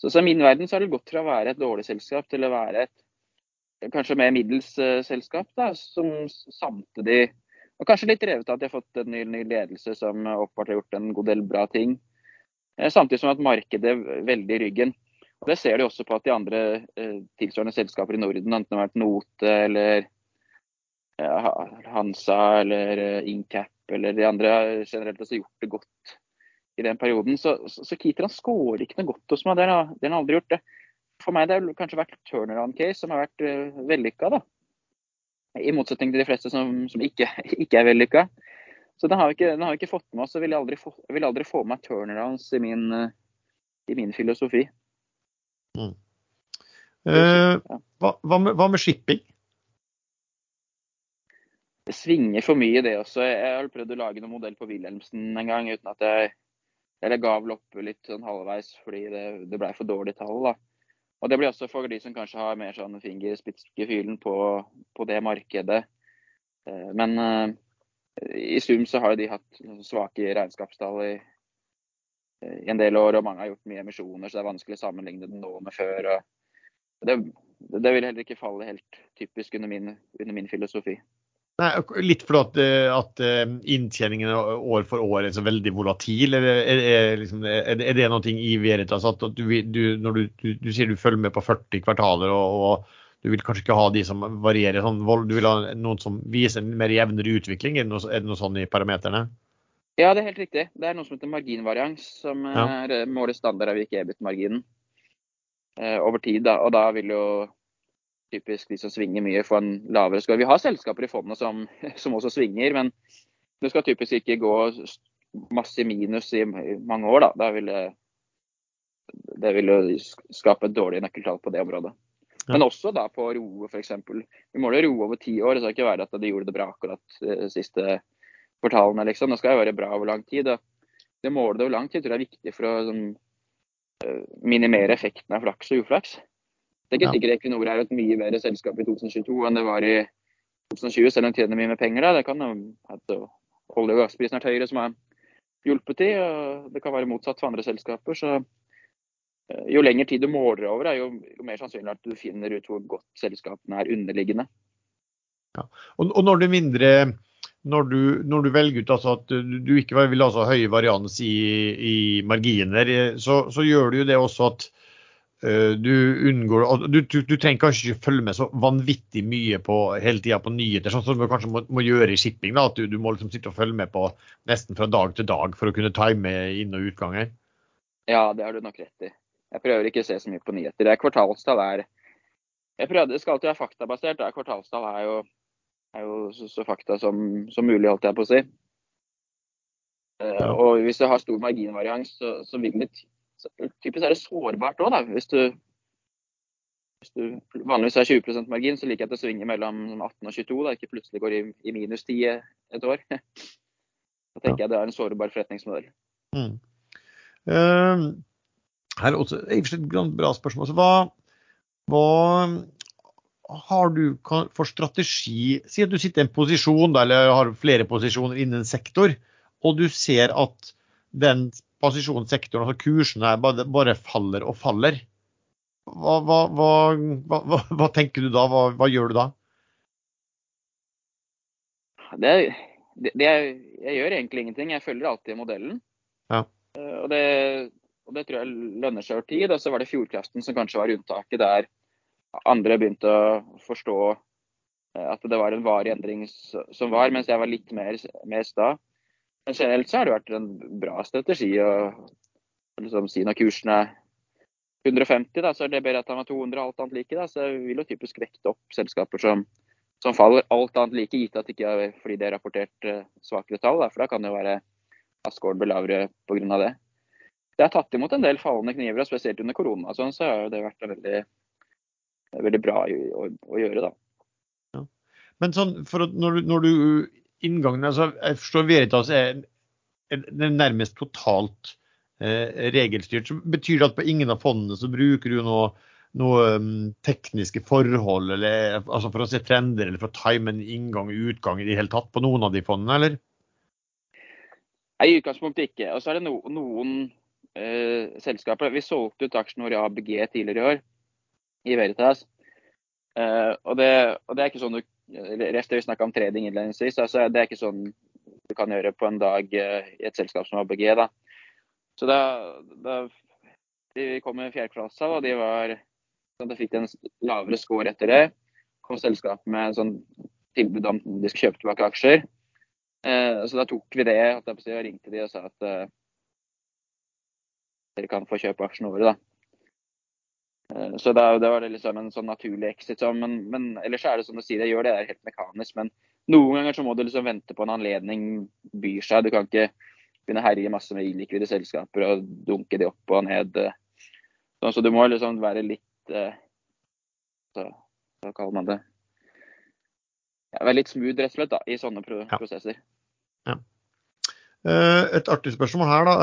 Så, så I min verden så har det gått fra å være et dårlig selskap til å være et kanskje mer middels uh, selskap, da, som samtidig og kanskje litt drevet av at de har fått en ny, ny ledelse som åpenbart har gjort en god del bra ting. Eh, samtidig som at markedet veldig i ryggen. Og Det ser de også på at de andre eh, tilsvarende selskaper i Norden, enten det har vært Note eller eh, Hansa eller eh, Incap eller de andre, generelt har gjort det godt i den perioden. Så, så, så Kitran skårer ikke noe godt hos meg. Det har han aldri gjort. det. For meg det har kanskje vært turnaround-case som har vært uh, vellykka. da. I motsetning til de fleste som, som ikke, ikke, er vellykka. Så den har vi ikke, den har vi ikke fått med oss. og vil aldri få, vil aldri få med turnarounds i min, uh, i min filosofi. Mm. Uh, hva, hva, med, hva med shipping? det svinger for mye, det også. Jeg har prøvd å lage noen modell på Wilhelmsen en gang uten at jeg eller ga vel opp litt sånn halvveis fordi det, det ble for dårlig tall. da. Og Det blir også for de som kanskje har mer sånn fingerspitzgefühlen på, på det markedet. Eh, men uh, i sum så har de hatt svake regnskapstall i, i, en del år, og mange har gjort mye emisjoner, så det er vanskelig å sammenligne det nå med før. det, det vil heller ikke falle helt typisk under min, under min filosofi. Nei, litt fordi at, eh, at eh, inntjeningen år for år er så veldig volatil. Er, er, er, liksom, er det noe i Veritas at du, du, når du, du, du, sier du følger med på 40 kvartaler og, og, du vil kanskje ikke ha de som varierer sånn, du vil ha noen som viser en mer jevnere utvikling? Er det noe, det noe sånn i parameterne? Ja, det er helt riktig. Det er noe som heter marginvarians, som ja. er eh, måler standardavvik i EBIT-marginen eh, over tid. Da. Og da vil jo typisk de som svinger mye, få en lavere score. Vi har selskaper i fondet som, som, også svinger, men det skal typisk ikke gå masse minus i mange år. Da, da vil det, det vil skape et dårlig nøkkeltall på det området. Men også da på roe, f.eks. Vi måler roe over ti år. Det skal ikke være at de gjorde det bra akkurat de eh, siste kvartalene. Liksom. Det skal jo være bra over lang tid. Det målet over lang tid tror jeg er viktig for å sånn, eh, minimere effekten av flaks og uflaks. Det er ikke sikkert Equinor er et mye bedre selskap i 2022 enn det var i 2020, selv om de tjener mye med penger. Da. Det kan at olje- og gassprisen er høyere som har hjulpet til. og det kan være motsatt for andre selskaper. så eh, jo lengre tid du måler over, jo, jo, mer sannsynlig at du finner ut hvor godt selskapene er underliggende. Ja. Og, og, når, mindre, når, du, når du velger ut altså at du, du ikke vil ha så høy varians i, i marginer, så, så, gjør du jo det også at du unngår du, du, du, trenger kanskje ikke følge med så vanvittig mye på hele tida på nyheter, sånn som du kanskje må, må gjøre i shipping. Da, at du, du, må liksom sitte og følge med på nesten fra dag til dag for å kunne time inn- og utganger. Ja, det har du nok rett i. Jeg prøver ikke å se så mye på nyheter. Det er kvartalstall er jeg prøvde, skal alltid være faktabasert. Det er kvartalstall er jo, er jo så, så, fakta som, som, mulig, holdt jeg på å si. Eh, ja. Og hvis du har stor marginvarians, så, så vil det typisk er det sårbart òg, hvis hvis du vanligvis har 20% margin, så liker jeg at det svinger mellom 18 og 22. Da ikke plutselig går i, i minus 10 et år. Da tenker jeg det er en sårbar forretningsmodell. Mm. Uh, her er også et bra spørsmål. Så hva, hva har du for strategi Si at du sitter i en posisjon eller har flere posisjoner innen en sektor, og du ser at den posisjonssektoren, altså kursene, bare, bare faller og faller. Hva, hva, hva, hva, tenker du da? Hva, gjør du da? Det, det, det jeg, jeg gjør egentlig ingenting. Jeg følger alltid modellen. Ja. Eh, Og, det, og det tror jeg lønner seg over tid. Og så var det Fjordkraften som kanskje var unntaket, der andre begynte å forstå eh, at det var en varig endring som var, mens jeg var litt mer, mer sta. Men generelt så har det vært en bra strategi å liksom si når kursen er 150, da, så er det bedre at han har 200 alt annet like. Da. Så vil jo typisk vekte opp selskaper som, som faller alt annet like, gitt at det ikke er fordi det er rapportert eh, svakere tall. Da, for da kan det jo være blir lavere pga. det. Det er tatt imot en del fallende kniver, og spesielt under korona, sånn, så har det vært veldig, veldig bra å, å, å gjøre. da. Men sånn, når, når du inngangen, altså Jeg forstår Veritas er, er nærmest totalt eh, regelstyrt. så Betyr det at på ingen av fondene så bruker du noe, noe um, tekniske forhold, eller altså for å se trender, eller for å time en inngang og utgang i det hele tatt på noen av de fondene, eller? Nei, I utgangspunktet ikke. Og så er det no, noen eh, selskaper Vi solgte ut aksjene våre i ABG tidligere i år, i Veritas. Eh, og, det, og det er ikke sånn du Rest det vi snakka om trading innledningsvis. altså Det er ikke sånn du kan gjøre på en dag eh, i et selskap som ABG. da. Så da, da De kom med fjerdeklasse, og de var sånn de fikk en lavere score etter det. Kom selskapet med en sånn tilbud om de skulle kjøpe tilbake aksjer. Eh, så da tok vi det og ringte de og sa at eh, dere kan få kjøpe aksjene våre. da. Eh, så da, da var det liksom en sånn naturlig exit. Så, men, men ellers er det som du sier, jeg gjør det der helt mekanisk. Men noen ganger så må du liksom vente på en anledning byr seg. Du kan ikke begynne å herje masse med illikvide selskaper og dunke de opp og ned. eh. Sånn, så du må liksom være litt eh, så, Hva kaller man det? Ja, være litt smooth rett og slett da, i sånne pro Ja. prosesser. Ja. Et artig spørsmål her, da.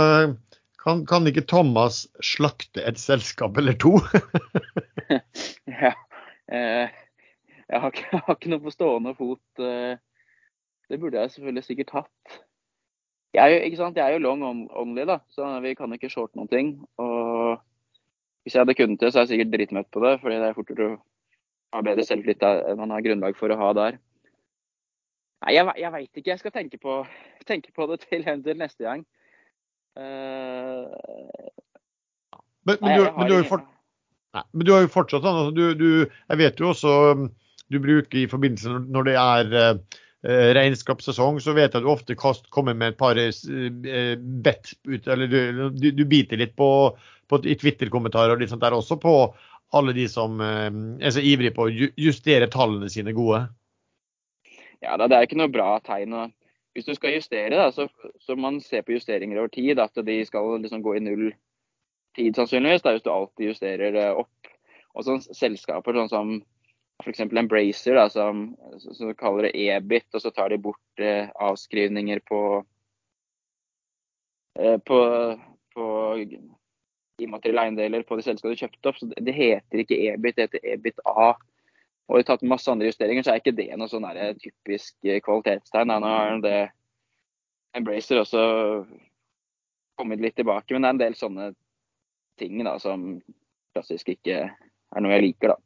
Kan, kan ikke Thomas slakte et selskap eller to? Ja. Eh, jeg, har ikke, jeg har ikke noe på stående fot. eh, det burde jeg selvfølgelig sikkert hatt. Jeg er jo? Jeg er jo long on, only, da, så vi kan ikke shorte noen ting. Og hvis jeg hadde kunnet det, så er jeg sikkert dritmøtt på det, fordi det er fortere å ha bedre selvtillit enn man har grunnlag for å ha der. Nei, jeg, jeg veit ikke. Jeg skal tenke på, tenke på det til neste gang. Eh, Men, men, du, men, du, har jo fort, nei, men du har jo fortsatt sånn altså, du, du, Jeg vet jo også du bruker i forbindelse når, når det er eh, regnskapssesong, så vet jeg at du ofte kast, kommer med et par eh, bet ut, eller du, du, du biter litt på, på i Twitter-kommentarer og litt sånt der også på alle de som eh, er så ivrige på å justere tallene sine gode. Ja, Det er ikke noe bra tegn. og Hvis du skal justere, da, så, så man ser på justeringer over tid. At de skal liksom gå i null tid, sannsynligvis. Da, hvis du alltid justerer det opp. Og sånn selskaper sånn som f.eks. Embracer, da, som, som kaller det EBIT, og så tar de bort eh, avskrivninger på, eh, på, på immaterielle eiendeler på de selskapene du kjøpte opp. Så det heter ikke EBIT, det heter EBIT-A. Og har tatt masse andre justeringer, så er ikke det noe sånn der typisk eh, kvalitetstegn. Nå har det Embracer også kommet litt tilbake, men det er en del sånne ting da, som klassisk ikke er noe jeg liker. da.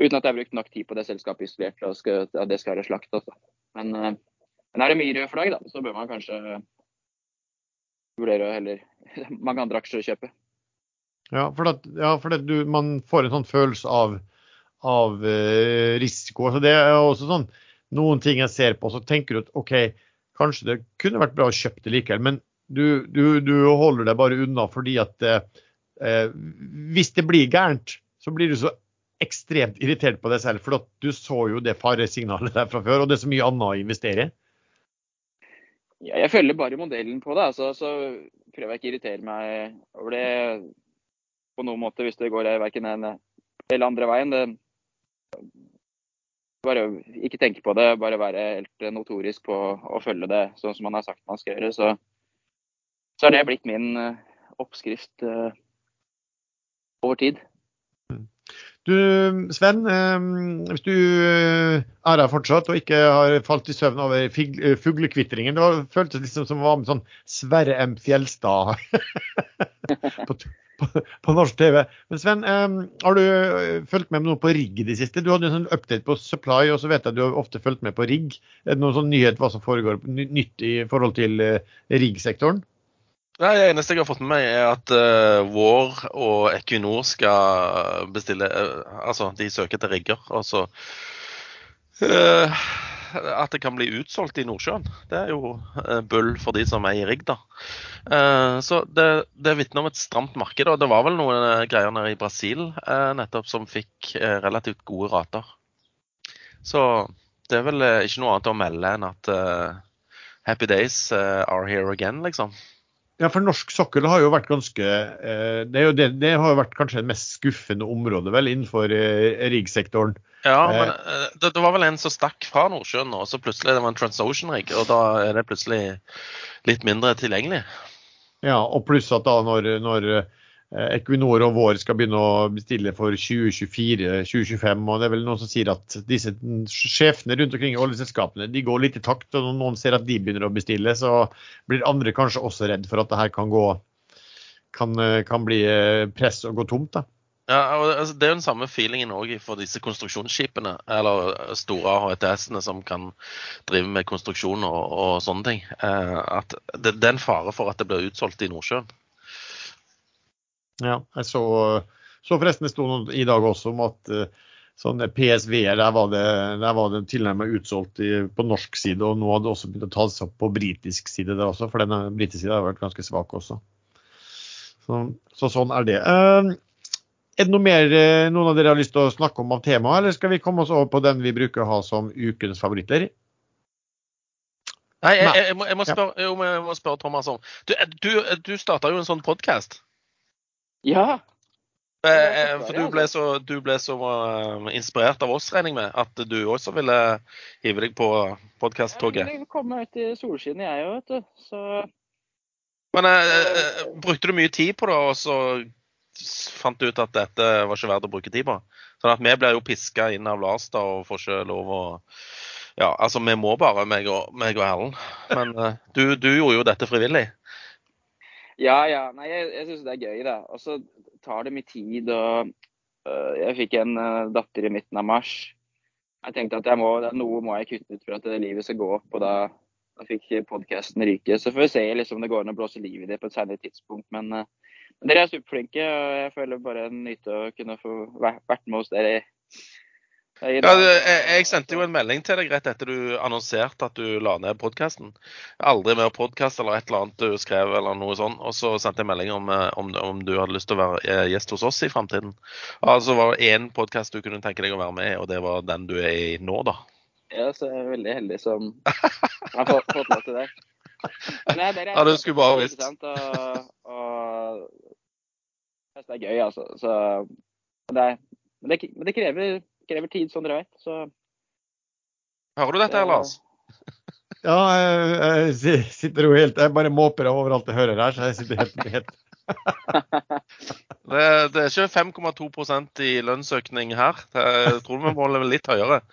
Uten at jeg har brukt nok tid på det selskapet isolert til at det skal være slakt. Også. Men, eh, men er det mye røde flagg, da, så bør man kanskje vurdere å heller mange andre aksjer å kjøpe. Ja, for, at, ja, for at du, man får en sånn følelse av, av eh, risiko. Altså det er også sånn noen ting jeg ser på, så tenker du at OK, kanskje det kunne vært bra å kjøpe det likevel, men du, du, du holder deg bare unna fordi at eh, eh, hvis det blir gærent, så blir du så ekstremt irritert på deg selv, for du så jo det faresignalet der fra før, og det er så mye annet å investere i. Ja, jeg følger bare modellen på det, altså, så prøver jeg ikke å irritere meg over det på noen måte hvis det går verken en eller andre veien. Det, bare ikke tenke på det, bare være helt notorisk på å følge det sånn som man har sagt man skal gjøre. Så, så har det blitt min eh, oppskrift eh, over tid. Du, Sven, eh, hvis du eh, er her fortsatt og ikke har falt i søvn over eh, fuglekvitringen Det var, føltes liksom som å være med sånn Sverre M. Fjelstad på, på, på norsk TV. Men Sven, eh, har du eh, fulgt med noe på rigg i det siste? Du hadde en sånn update på supply, og så vet jeg at du har ofte fulgt med på rigg. Er det noen sånn nyhet hva som foregår nytt i forhold til riggsektoren? Nei, Det eneste jeg har fått med meg, er at uh, Vår og Equinor skal bestille uh, Altså, de søker til rigger. Og så eh, At det kan bli utsolgt i Nordsjøen. Det er jo uh, bull for de som eier rigg, da. Så det, det vitner om et stramt marked. Og det var vel noen greier nede i Brasil nettopp som fikk relativt gode rater. Så det er vel ikke noe annet å melde enn at happy days are here again, liksom. Ja, for norsk sokkel har jo vært ganske eh, det, jo det, det har jo vært kanskje det mest skuffende området vel innenfor eh, riggsektoren. Ja, Eh. men det, det var vel en som stakk fra Nordsjøen og så plutselig det var en Transocean-rigg, og da er det plutselig litt mindre tilgjengelig. Ja, og pluss at da når, når Equinor og Vår skal begynne å bestille for 2024-2025, og det er vel noen som sier at disse sjefene rundt omkring i oljeselskapene de går litt i takt, og når noen ser at de begynner å bestille, så blir andre kanskje også redd for at det her kan gå kan, eh, kan bli eh, press og gå tomt. da. Ja, og altså, Det er jo den samme feelingen også for disse konstruksjonsskipene, eller store HTS-ene som kan drive med konstruksjon og, og sånne ting. Eh, at det, det er en fare for at det blir utsolgt i Nordsjøen. Ja, jeg så, så forresten det sto noe i dag også om at eh, sånne PSV-er, der var det, der var det tilnærmet utsolgt i, på norsk side, og nå hadde det også begynt å ta seg opp på britisk side der også, for den britiske siden har vært ganske svak også. Så, så sånn er det. Eh, er det noe mer eh, noen av dere har lyst til å snakke om av temaet, eller skal vi komme oss over på den vi bruker å ha som ukens favoritter? Nei, jeg, jeg, jeg, må, jeg, må spørre, jeg må spørre Thomas om Du, du, du starta jo en sånn podkast. Ja. Eh, eh, for du ble så, du ble så eh, inspirert av oss, regner jeg med, at du også ville hive deg på podkast-toget. Jeg ville komme ut i solskinnet, jeg òg, vet du. Så Men eh, brukte du mye tid på det, og så fant du ut at dette var ikke verdt å bruke tid på? Sånn at vi blir jo piska inn av Lars da, og får ikke lov å Ja, altså, vi må bare, meg og, meg og Erlend. Men eh, du, du gjorde jo dette frivillig. Ja, ja. Nei, jeg, jeg syns det er gøy, da. Og så tar det mye tid, og øh, jeg fikk en øh, datter i midten av mars. Jeg tenkte at jeg må, noe må jeg kutte ut for at livet skal gå opp, og da, da fikk podkasten ryke. Så får vi se liksom, om det går an å blåse liv i det på et senere tidspunkt. Men, øh, dere er superflinke, og jeg føler bare en nyte å kunne få vært med hos dere. Ja, jeg, jeg sendte jo en melding til deg rett etter du annonserte at du la ned podkasten. Aldri mer podkast eller et eller annet du skrev eller noe sånt. Og så sendte jeg melding om, eh, om, om du hadde lyst til å være eh, gjest hos oss i framtiden. Altså var det én podkast du kunne tenke deg å være med i, og det var den du er i nå, da. Ja, så jeg er veldig heldig som har fått, fått lov til det. Nei, det er Ja, du skulle bare visst. Og, og det er gøy, altså. Så, det, men, det, men det krever, krever tid, som dere vet. Så Hører du dette, her, Lars? Ja, jeg, jeg sitter jo helt Jeg bare måper overalt jeg hører her, så jeg sitter helt, helt Det, det er ikke 5,2 i lønnsøkning her. Jeg tror vi må leve litt høyere.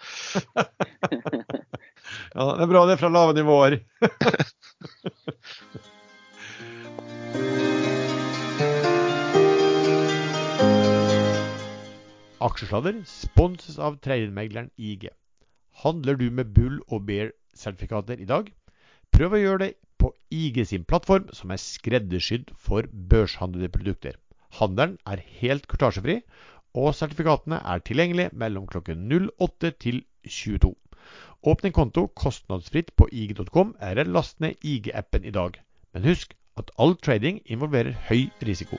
Ja, det er bra det er fra lave nivåer. Aksjesladder sponses av tredjemegleren IG. Handler du med Bull og Bear-sertifikater i dag? Prøv å gjøre det på IG sin plattform, som er skreddersydd for børshandlede produkter. Handelen er helt kortasjefri, og sertifikatene er tilgjengelige mellom klokken 08 til 22. Åpne en konto kostnadsfritt på ig.com, eller last ned IG-appen i dag. Men husk at all trading involverer høy risiko.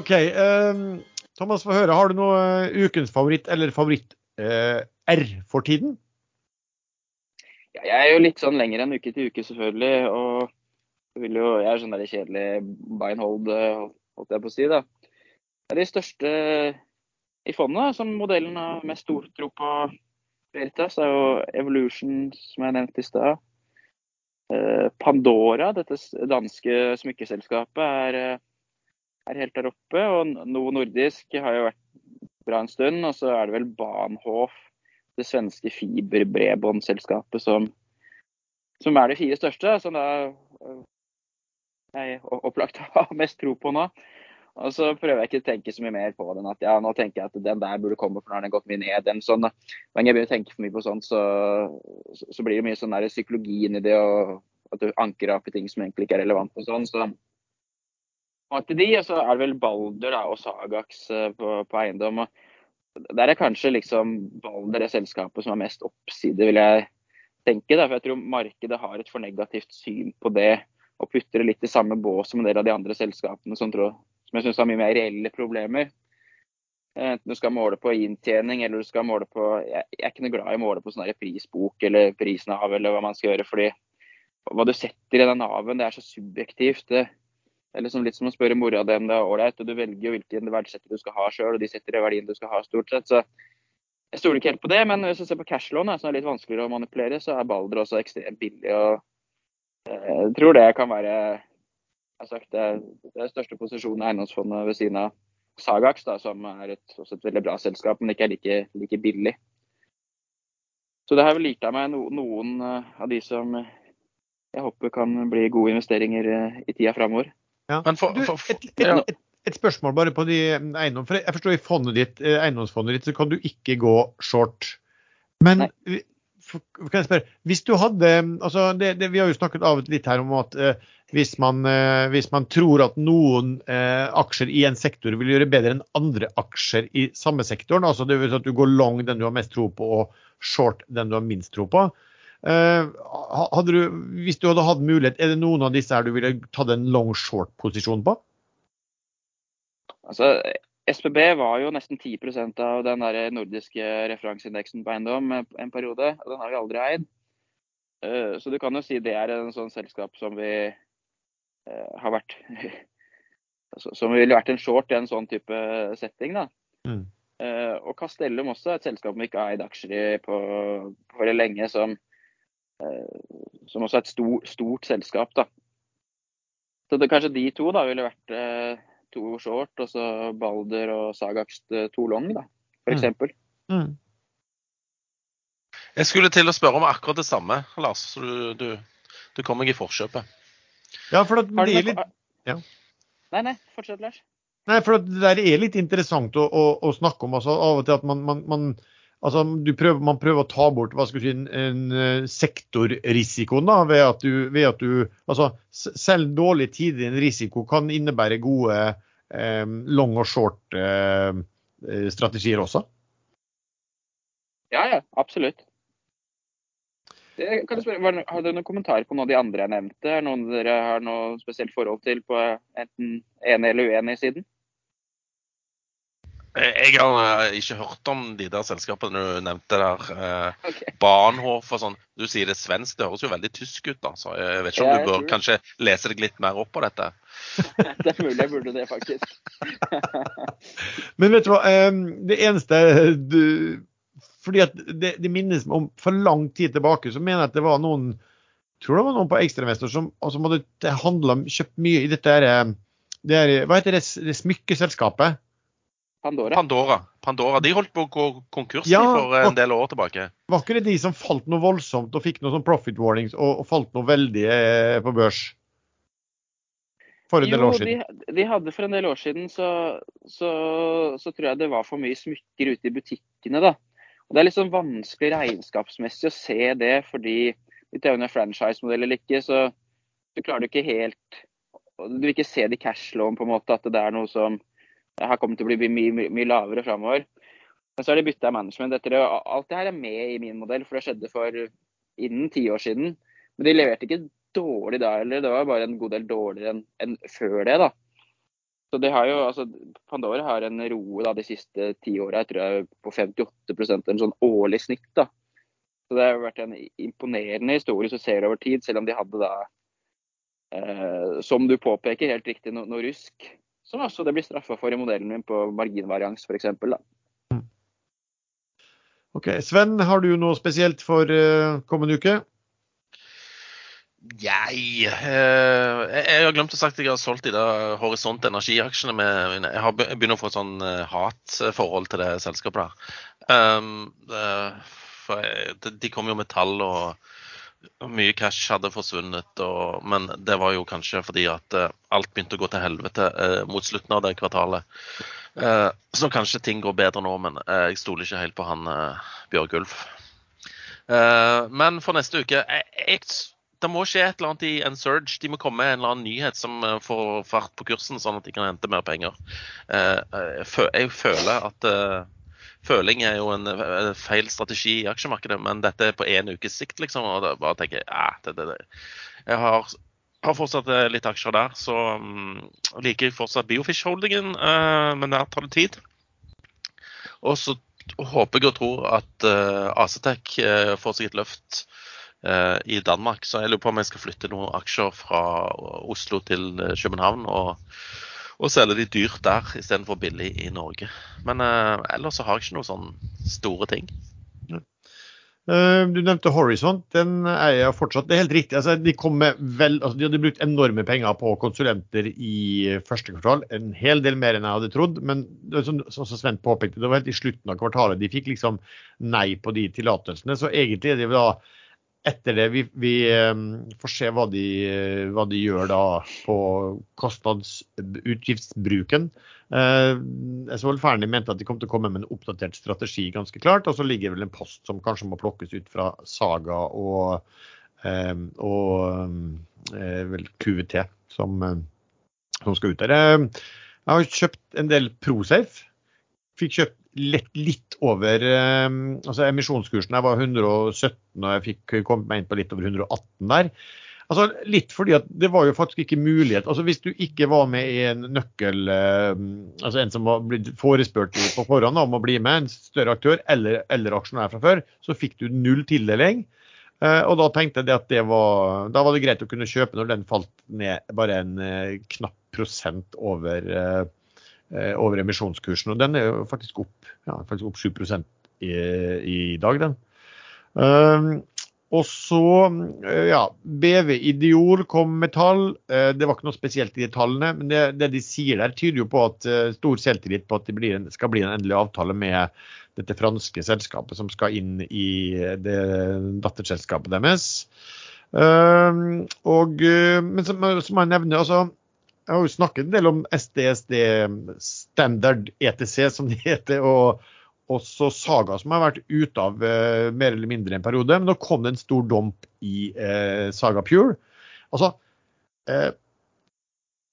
OK. Uh, Thomas, få høre. Har du noe uh, ukens favoritt eller favoritt-R for tiden? ja, jeg er jo litt sånn lenger enn uke til uke, selvfølgelig. Og vil jo, jeg er sånn der kjedelig beinhold, eh, holdt jeg på å si. da. Det er de største i fondet, som modellen har mest stortro på Veritas, er jo Evolution, som jeg nevnte i stad. Eh, Pandora, dette danske smykkeselskapet, er, eh, er helt der oppe. Og Novo Nordisk har jo vært bra en stund. Og så er det vel Bahnhof, det svenske fiberbredbåndselskapet, som, som er de fire største. Som da eh, jeg opplagt har mest tro på nå. Og så prøver jeg ikke å tenke så mye mer på den. At ja, nå tenker jeg at den der burde komme, for nå har den gått mye ned. Den sånn, men jeg begynner å tenke for mye på sånt, så, så, så blir det mye sånn der psykologi inni det, og at du anker opp i ting som egentlig ikke er relevant og sånn. Så og til de, og så er det vel Balder da, og Sagax eh, på, på eiendom. og Der er kanskje liksom Balder det selskapet som har mest oppside, vil jeg tenke. Da, for jeg tror markedet har et for negativt syn på det, og putter det litt i samme bås som en del av de andre selskapene som, tror, som jeg syns har mye mer reelle problemer. Eh, Enten du skal måle på inntjening eller du skal måle på Jeg, jeg er ikke noe glad i å måle på sånn prisbok eller prisnav eller hva man skal gjøre. fordi hva du setter i den naven, det er så subjektivt. Det, det er liksom litt som å spørre mora di om det er ålreit, og du velger jo hvilken verdsetter du skal ha sjøl, og de setter verdien du skal ha, stort sett. Så jeg stoler ikke helt på det. Men hvis du ser på cashlån, som er litt vanskeligere å manipulere, så er Balder også ekstremt billig. og eh, Jeg tror det kan være jeg har sagt, det, det største posisjonen i eiendomsfondet ved siden av Sagax, da, som er et, også et veldig bra selskap, men ikke er like, like billig. Så det har vel lirt av meg no, noen eh, av de som eh, jeg håper kan bli gode investeringer eh, i tida framover. Ja. Men for, Du, for, for, et, et, ja. et, et spørsmål bare på de eiendom. For jeg forstår i fondet ditt, eh, eiendomsfondet ditt så kan du ikke gå short. Men Nei. for- kan jeg spørre, hvis du hadde altså det, det, Vi har jo snakket av litt her om at eh, hvis, man, eh, hvis man tror at noen eh, aksjer i en sektor vil gjøre bedre enn andre aksjer i samme sektoren, altså det vil si at du går long den du har mest tro på og short den du har minst tro på. Eh, hadde du, hvis du hadde hatt mulighet, er det noen av disse her du ville tatt en long short-posisjon på? Altså, SPB var jo nesten 10% av den der nordiske referanseindeksen på eiendom en periode. og Den har vi aldri eid. Eh, Så du kan jo si det er en sånn selskap som vi eh, har vært altså, Som ville vært en short i en sånn type setting. da. Mm. Og Castellum også er et selskap vi ikke har eid aksjer i på, veldig lenge, som, som også er et stort, stort selskap. da. Så det, kanskje de to da ville vært eh, to short, og så Balder og Sagakst eh, to long, da, for Mm. eksempel. Mm. Jeg skulle til å spørre om akkurat det samme, Lars. Så du, du, du kom meg i forkjøpet. Ja, for at det er litt, ja. Nei, nei, fortsett, Lars. nei, for at det der er litt interessant å, å, å snakke om. Altså, av og til at man, man, man, altså, du prøver, man prøver å ta bort hva skal du si, en, en eh, sektorrisikoen da, ved at du, ved at du altså, Selv dårlige tider i en risiko kan innebære gode eh, long og short eh, eh, strategier også. Ja, ja, absolutt. Det, du spørre, har dere noen kommentarer på noen av de andre jeg nevnte? Er noen dere har noe spesielt forhold til på enten enig eller uenig siden? Jeg jeg har eh, ikke hørt om de der selskapene du nevnte der. eh, Ok. Bahnhof og sånn. Du sier det er svensk, det høres jo veldig tysk ut. da, så Jeg vet ikke om Ja, du bør kanskje lese deg litt mer opp på dette. Det er mulig jeg burde det, faktisk. Men vet du hva, eh, det eneste du, Fordi at det, det minnes meg om For lang tid tilbake så mener jeg at det var noen tror det var noen på Ekstrainvestor som, som hadde handla kjøpt mye i dette her, eh, det her, Hva heter det, det smykkeselskapet? Pandora. Pandora. Pandora, De holdt på å gå konkurs Ja, for en del år tilbake. Var ikke det de som falt noe voldsomt og fikk noen sånn profit warnings og, og falt noe veldig eh, på børs? For en del år siden. siden. de hadde for en del år siden, så, så, så tror jeg det var for mye smykker ute i butikkene. da. Og Det er litt sånn vanskelig regnskapsmessig å se det, fordi hvis det er en franchise-modell eller ikke, så, så klarer du ikke helt Du vil ikke se det i cashlån, på en måte, at det er noe som her kommer til å bli mye, mye, mye lavere framover. Men så har de bytta management etter det. Alt det her er med i min modell, for det skjedde for innen ti år siden. Men de leverte ikke dårlig da heller, det var bare en god del dårligere enn en før det. da. Så det har jo, altså, Pandora har en roe da, de siste ti åra på 58% en sånn årlig snitt. da. Så Det har vært en imponerende historie som ser over tid, selv om de hadde da, eh, som du påpeker, helt riktig no, noe rusk. Som også det blir straffa for i modellen min på marginvarians f.eks. Ok, Sven, har du noe spesielt for uh, kommende uke? Jeg, eh, jeg har glemt å sagt at jeg har solgt de der Horisont Energi-aksjene. jeg har begynner å få et sånn uh, hatforhold til det selskapet der. Um, for jeg, de kommer jo med tall og mye cash hadde forsvunnet. Og, men det var jo kanskje fordi at uh, alt begynte å gå til helvete uh, mot slutten av det kvartalet. Uh, så kanskje ting går bedre nå, men jeg stoler ikke helt på han Bjørgulf. men for neste uke jeg, det må skje et eller annet i en surge. De må komme med en eller annen nyhet som eh, får fart på kursen, sånn at de kan hente mer penger. Eh, eh, jeg føler at føling er jo en feil strategi i aksjemarkedet, men dette er på én ukes sikt, liksom. Og da bare tenker jeg ja, det, det, det. Jeg har, har, fortsatt litt aksjer der, så um, liker jeg fortsatt Biofish Holdingen, uh, men der tar det tid. Og så håper jeg og tror at uh, Acetec uh, får seg et løft uh, i Danmark. Så jeg lurer på om jeg skal flytte noen aksjer fra Oslo til eh, København og, og selger de dyrt der istedenfor billig i Norge. Men uh, ellers så har jeg ikke noen sånne store ting. Uh, du nevnte Horizon. Den eier jeg fortsatt. Det er helt riktig. Altså, de, vel, altså, de, hadde brukt enorme penger på konsulenter i første kvartal. En hel del mer enn jeg hadde trodd. Men som, som Sven påpekte, det var helt i slutten av kvartalet de fikk liksom nei på de tillatelsene. Så egentlig er det da etter det vi, vi får se hva de, hva de, gjør da på kostnadsutgiftsbruken. Jeg så vel Fernig mente at de kom til å komme med en oppdatert strategi ganske klart. Og så ligger vel en post som kanskje må plukkes ut fra Saga og, og um, vel QVT som, som, skal ut der. Jeg har kjøpt en del Prosafe. Fikk kjøpt litt, litt over um, altså Emisjonskursen der var 117, og jeg fikk kommet meg inn på litt over 118 der. Altså Litt fordi at det var jo faktisk ikke mulighet. altså Hvis du ikke var med i en nøkkel, uh, altså en som var blitt forespurt på forhånd om å bli med, en større aktør eller, eller aksjonær fra før, så fikk du null tildeling. Uh, og da tenkte jeg at det var, da var det greit å kunne kjøpe når den falt ned bare en knapp prosent over Eh, over emisjonskursen. Og den er jo faktisk opp, ja, faktisk opp 7% i, i dag, den. Um, og så, eh, ja, BV Idior kom med tall. Det var ikke noe spesielt i de tallene, men det, det de sier der, tyder jo på at stor selvtillit på at det en, skal bli en endelig avtale med dette franske selskapet som skal inn i det datterselskapet deres. Um, og, men som, som jeg nevner, altså jeg har jo snakket en del om SDSD Standard ETC, som det heter. og også Saga, som har vært ute av uh, mer eller mindre en periode. Men nå kom det en stor dump i uh, Saga Pure. Altså, uh,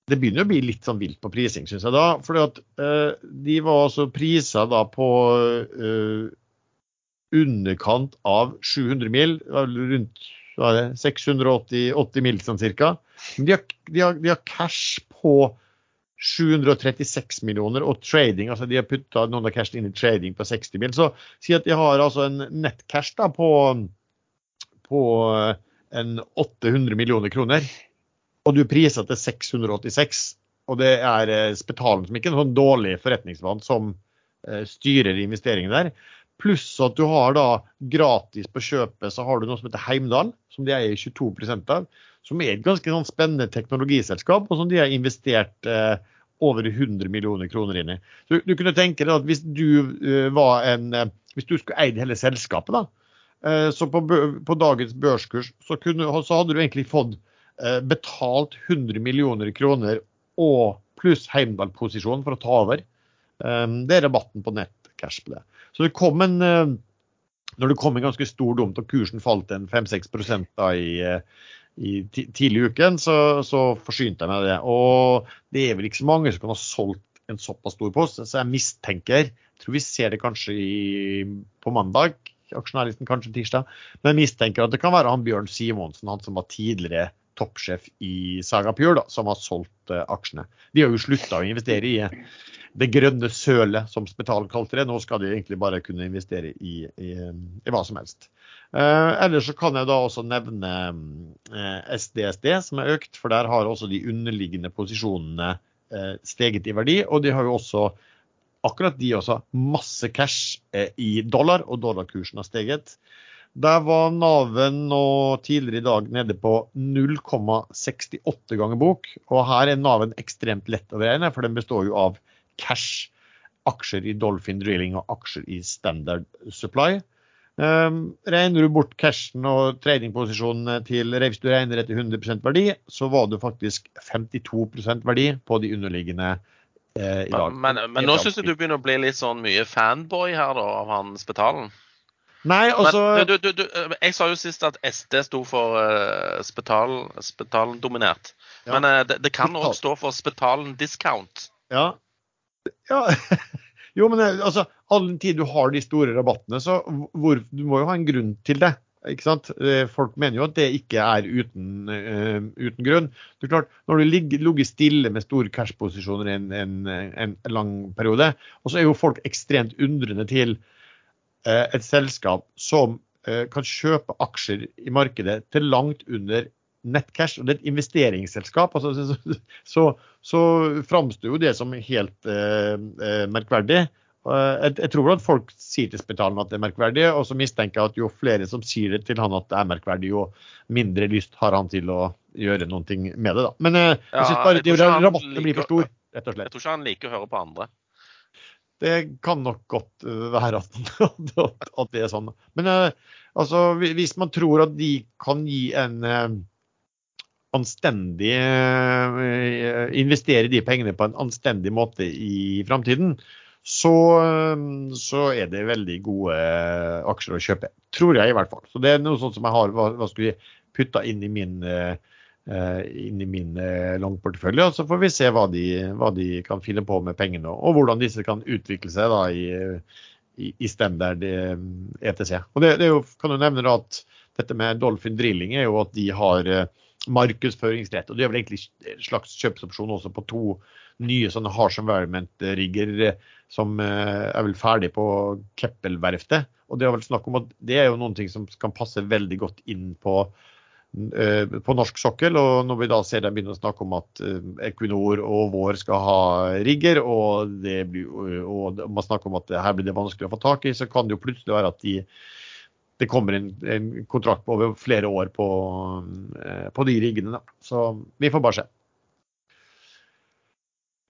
det begynner å bli litt sånn vilt på prising, syns jeg da. For de var altså prisa da på underkant av 700 mil, rundt 680 mil sånn cirka. De har, de, har, de har, cash på 736 millioner og trading, altså de har putta noen av cashen inn i trading på 60 mil. Så si at de har altså en nettcash da på, på en 800 millioner kroner, og du priser til 686. Og det er eh, Spetalen som ikke er en sånn dårlig forretningsmann, som eh, styrer investeringene der. Pluss at du har da gratis på kjøpet så har du noe som heter Heimdal, som de eier 22 av som er et ganske sånn spennende teknologiselskap, og som de har investert eh, over 100 millioner kroner inn i. Så du kunne tenke deg at hvis du uh, var en uh, Hvis du skulle eid hele selskapet, da, uh, så på, på, dagens børskurs så, kunne, så, hadde du egentlig fått betalt 100 millioner kroner og pluss Heimdal-posisjon for å ta over. Um, det er rabatten på nettcash på det. Så det kom en når det kom en ganske stor dumt og kursen falt en 5-6 da i i tidlig uken, så, så forsynte jeg meg det. Og det er vel ikke så mange som kan ha solgt en såpass stor post, så jeg mistenker tror vi ser det kanskje i, på mandag, aksjonærlisten kanskje tirsdag, men jeg mistenker at det kan være han Bjørn Simonsen, han som var tidligere toppsjef i Saga Pure, da, som har solgt uh, aksjene. De har jo slutta å investere i det grønne sølet, som Spetalen kalte det. Nå skal de egentlig bare kunne investere i, i, i hva som helst. Eh, ellers så kan jeg da også nevne eh, SDSD, som er økt. For der har også de underliggende posisjonene eh, steget i verdi. Og de har jo også akkurat de også masse cash i dollar, og dollarkursen har steget. Der var Naven nå tidligere i dag nede på 0,68 ganger bok. Og her er Naven ekstremt lett å regne, for den består jo av cash, aksjer i Dolphin Drilling og aksjer i Standard Supply. Um, regner du bort cashen og tradingposisjonene til Reifs, du regner etter 100% verdi, så var det faktisk 52% verdi på de underliggende eh, i dag. Men, men, men nå syns jeg du begynner å bli litt sånn mye fanboy her, da, av han Spetalen. Nei, altså Men, du, du, du, jeg sa jo sist at SD sto for uh, Spetalen, Spetalen dominert. Ja. Men uh, det, det kan òg stå for Spetalen discount. Ja. Ja. Jo, men eh, altså, all den tid du har de store rabattene, så hvor, du må jo ha en grunn til det. Ikke sant? Eh, Folk mener jo at det ikke er uten, uh, uten grunn. Det er klart, Når du ligger, ligger stille med store cash-posisjoner i en, en, en lang periode, og så er jo folk ekstremt undrende til uh, et selskap som uh, kan kjøpe aksjer i markedet til langt under nettcash, og det er et investeringsselskap, altså, så, så, så framstår jo det som helt eh, eh, merkverdig. Jeg, jeg tror at folk sier til Spetalen at det er merkverdig, og så mistenker jeg at jo flere som sier det til han at det er merkverdig, jo mindre lyst har han til å gjøre noe med det. da. Men eh, jeg synes bare jeg rabatten liker, blir for stor, rett og Jeg tror ikke han liker å høre på andre. Det kan nok godt eh, være at, at det er sånn. Men eh, altså, hvis man tror at de kan gi en eh, anstendig eh, Investere de pengene på en anstendig måte i framtiden, så, så er det veldig gode eh, aksjer å kjøpe. Tror jeg i hvert fall. Så det er noe sånt som jeg har hva, hva skulle vi putta inn i min eh, inn i min langportefølje, og så får vi se hva de, hva de kan finne på med pengene, og, hvordan disse kan utvikle seg da i, i, i standard ETC. Og det, det jo, kan du nevne at dette med Dolphin Drilling er jo at de har markedsføringsrett, og de har vel egentlig en slags kjøpsopsjon også på to nye sånne harsh environment-rigger eh, som eh, er vel ferdig på Keppel-verftet. Og det er vel snakk om at det er jo noen ting som kan passe veldig godt inn på eh, på norsk sokkel, og når vi da ser dem begynne å snakke om at Equinor og Vår skal ha rigger, og, det blir, og man snakker om at her blir det vanskelig å få tak i, så kan det jo plutselig være at de, det kommer en, en kontrakt på over flere år på, eh, på de riggene. Da. Så vi får bare se.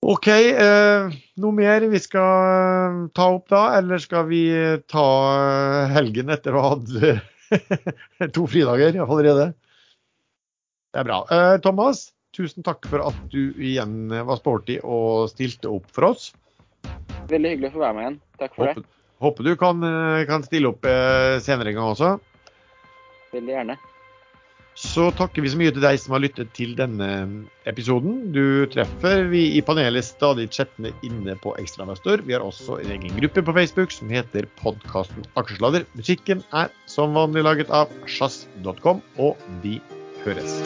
OK, eh, noe mer vi skal eh, ta opp da, eller skal vi ta eh, helgen etter å ha hatt to fridager allerede? Det er bra. Eh, Thomas, tusen takk for at du igjen var sporty og stilte opp for oss. Veldig hyggelig å få være med igjen. Takk for det. Håper, du kan, eh, kan stille opp eh, senere en gang også. Veldig gjerne. Så takker vi så mye til deg som har lyttet til denne episoden. Du treffer vi i panelet stadig chattene inne på Ekstrainvestor. Vi har også en egen gruppe på Facebook som heter podkasten Aksjesladder. Musikken er som vanlig laget av sjazz.com, og vi høres.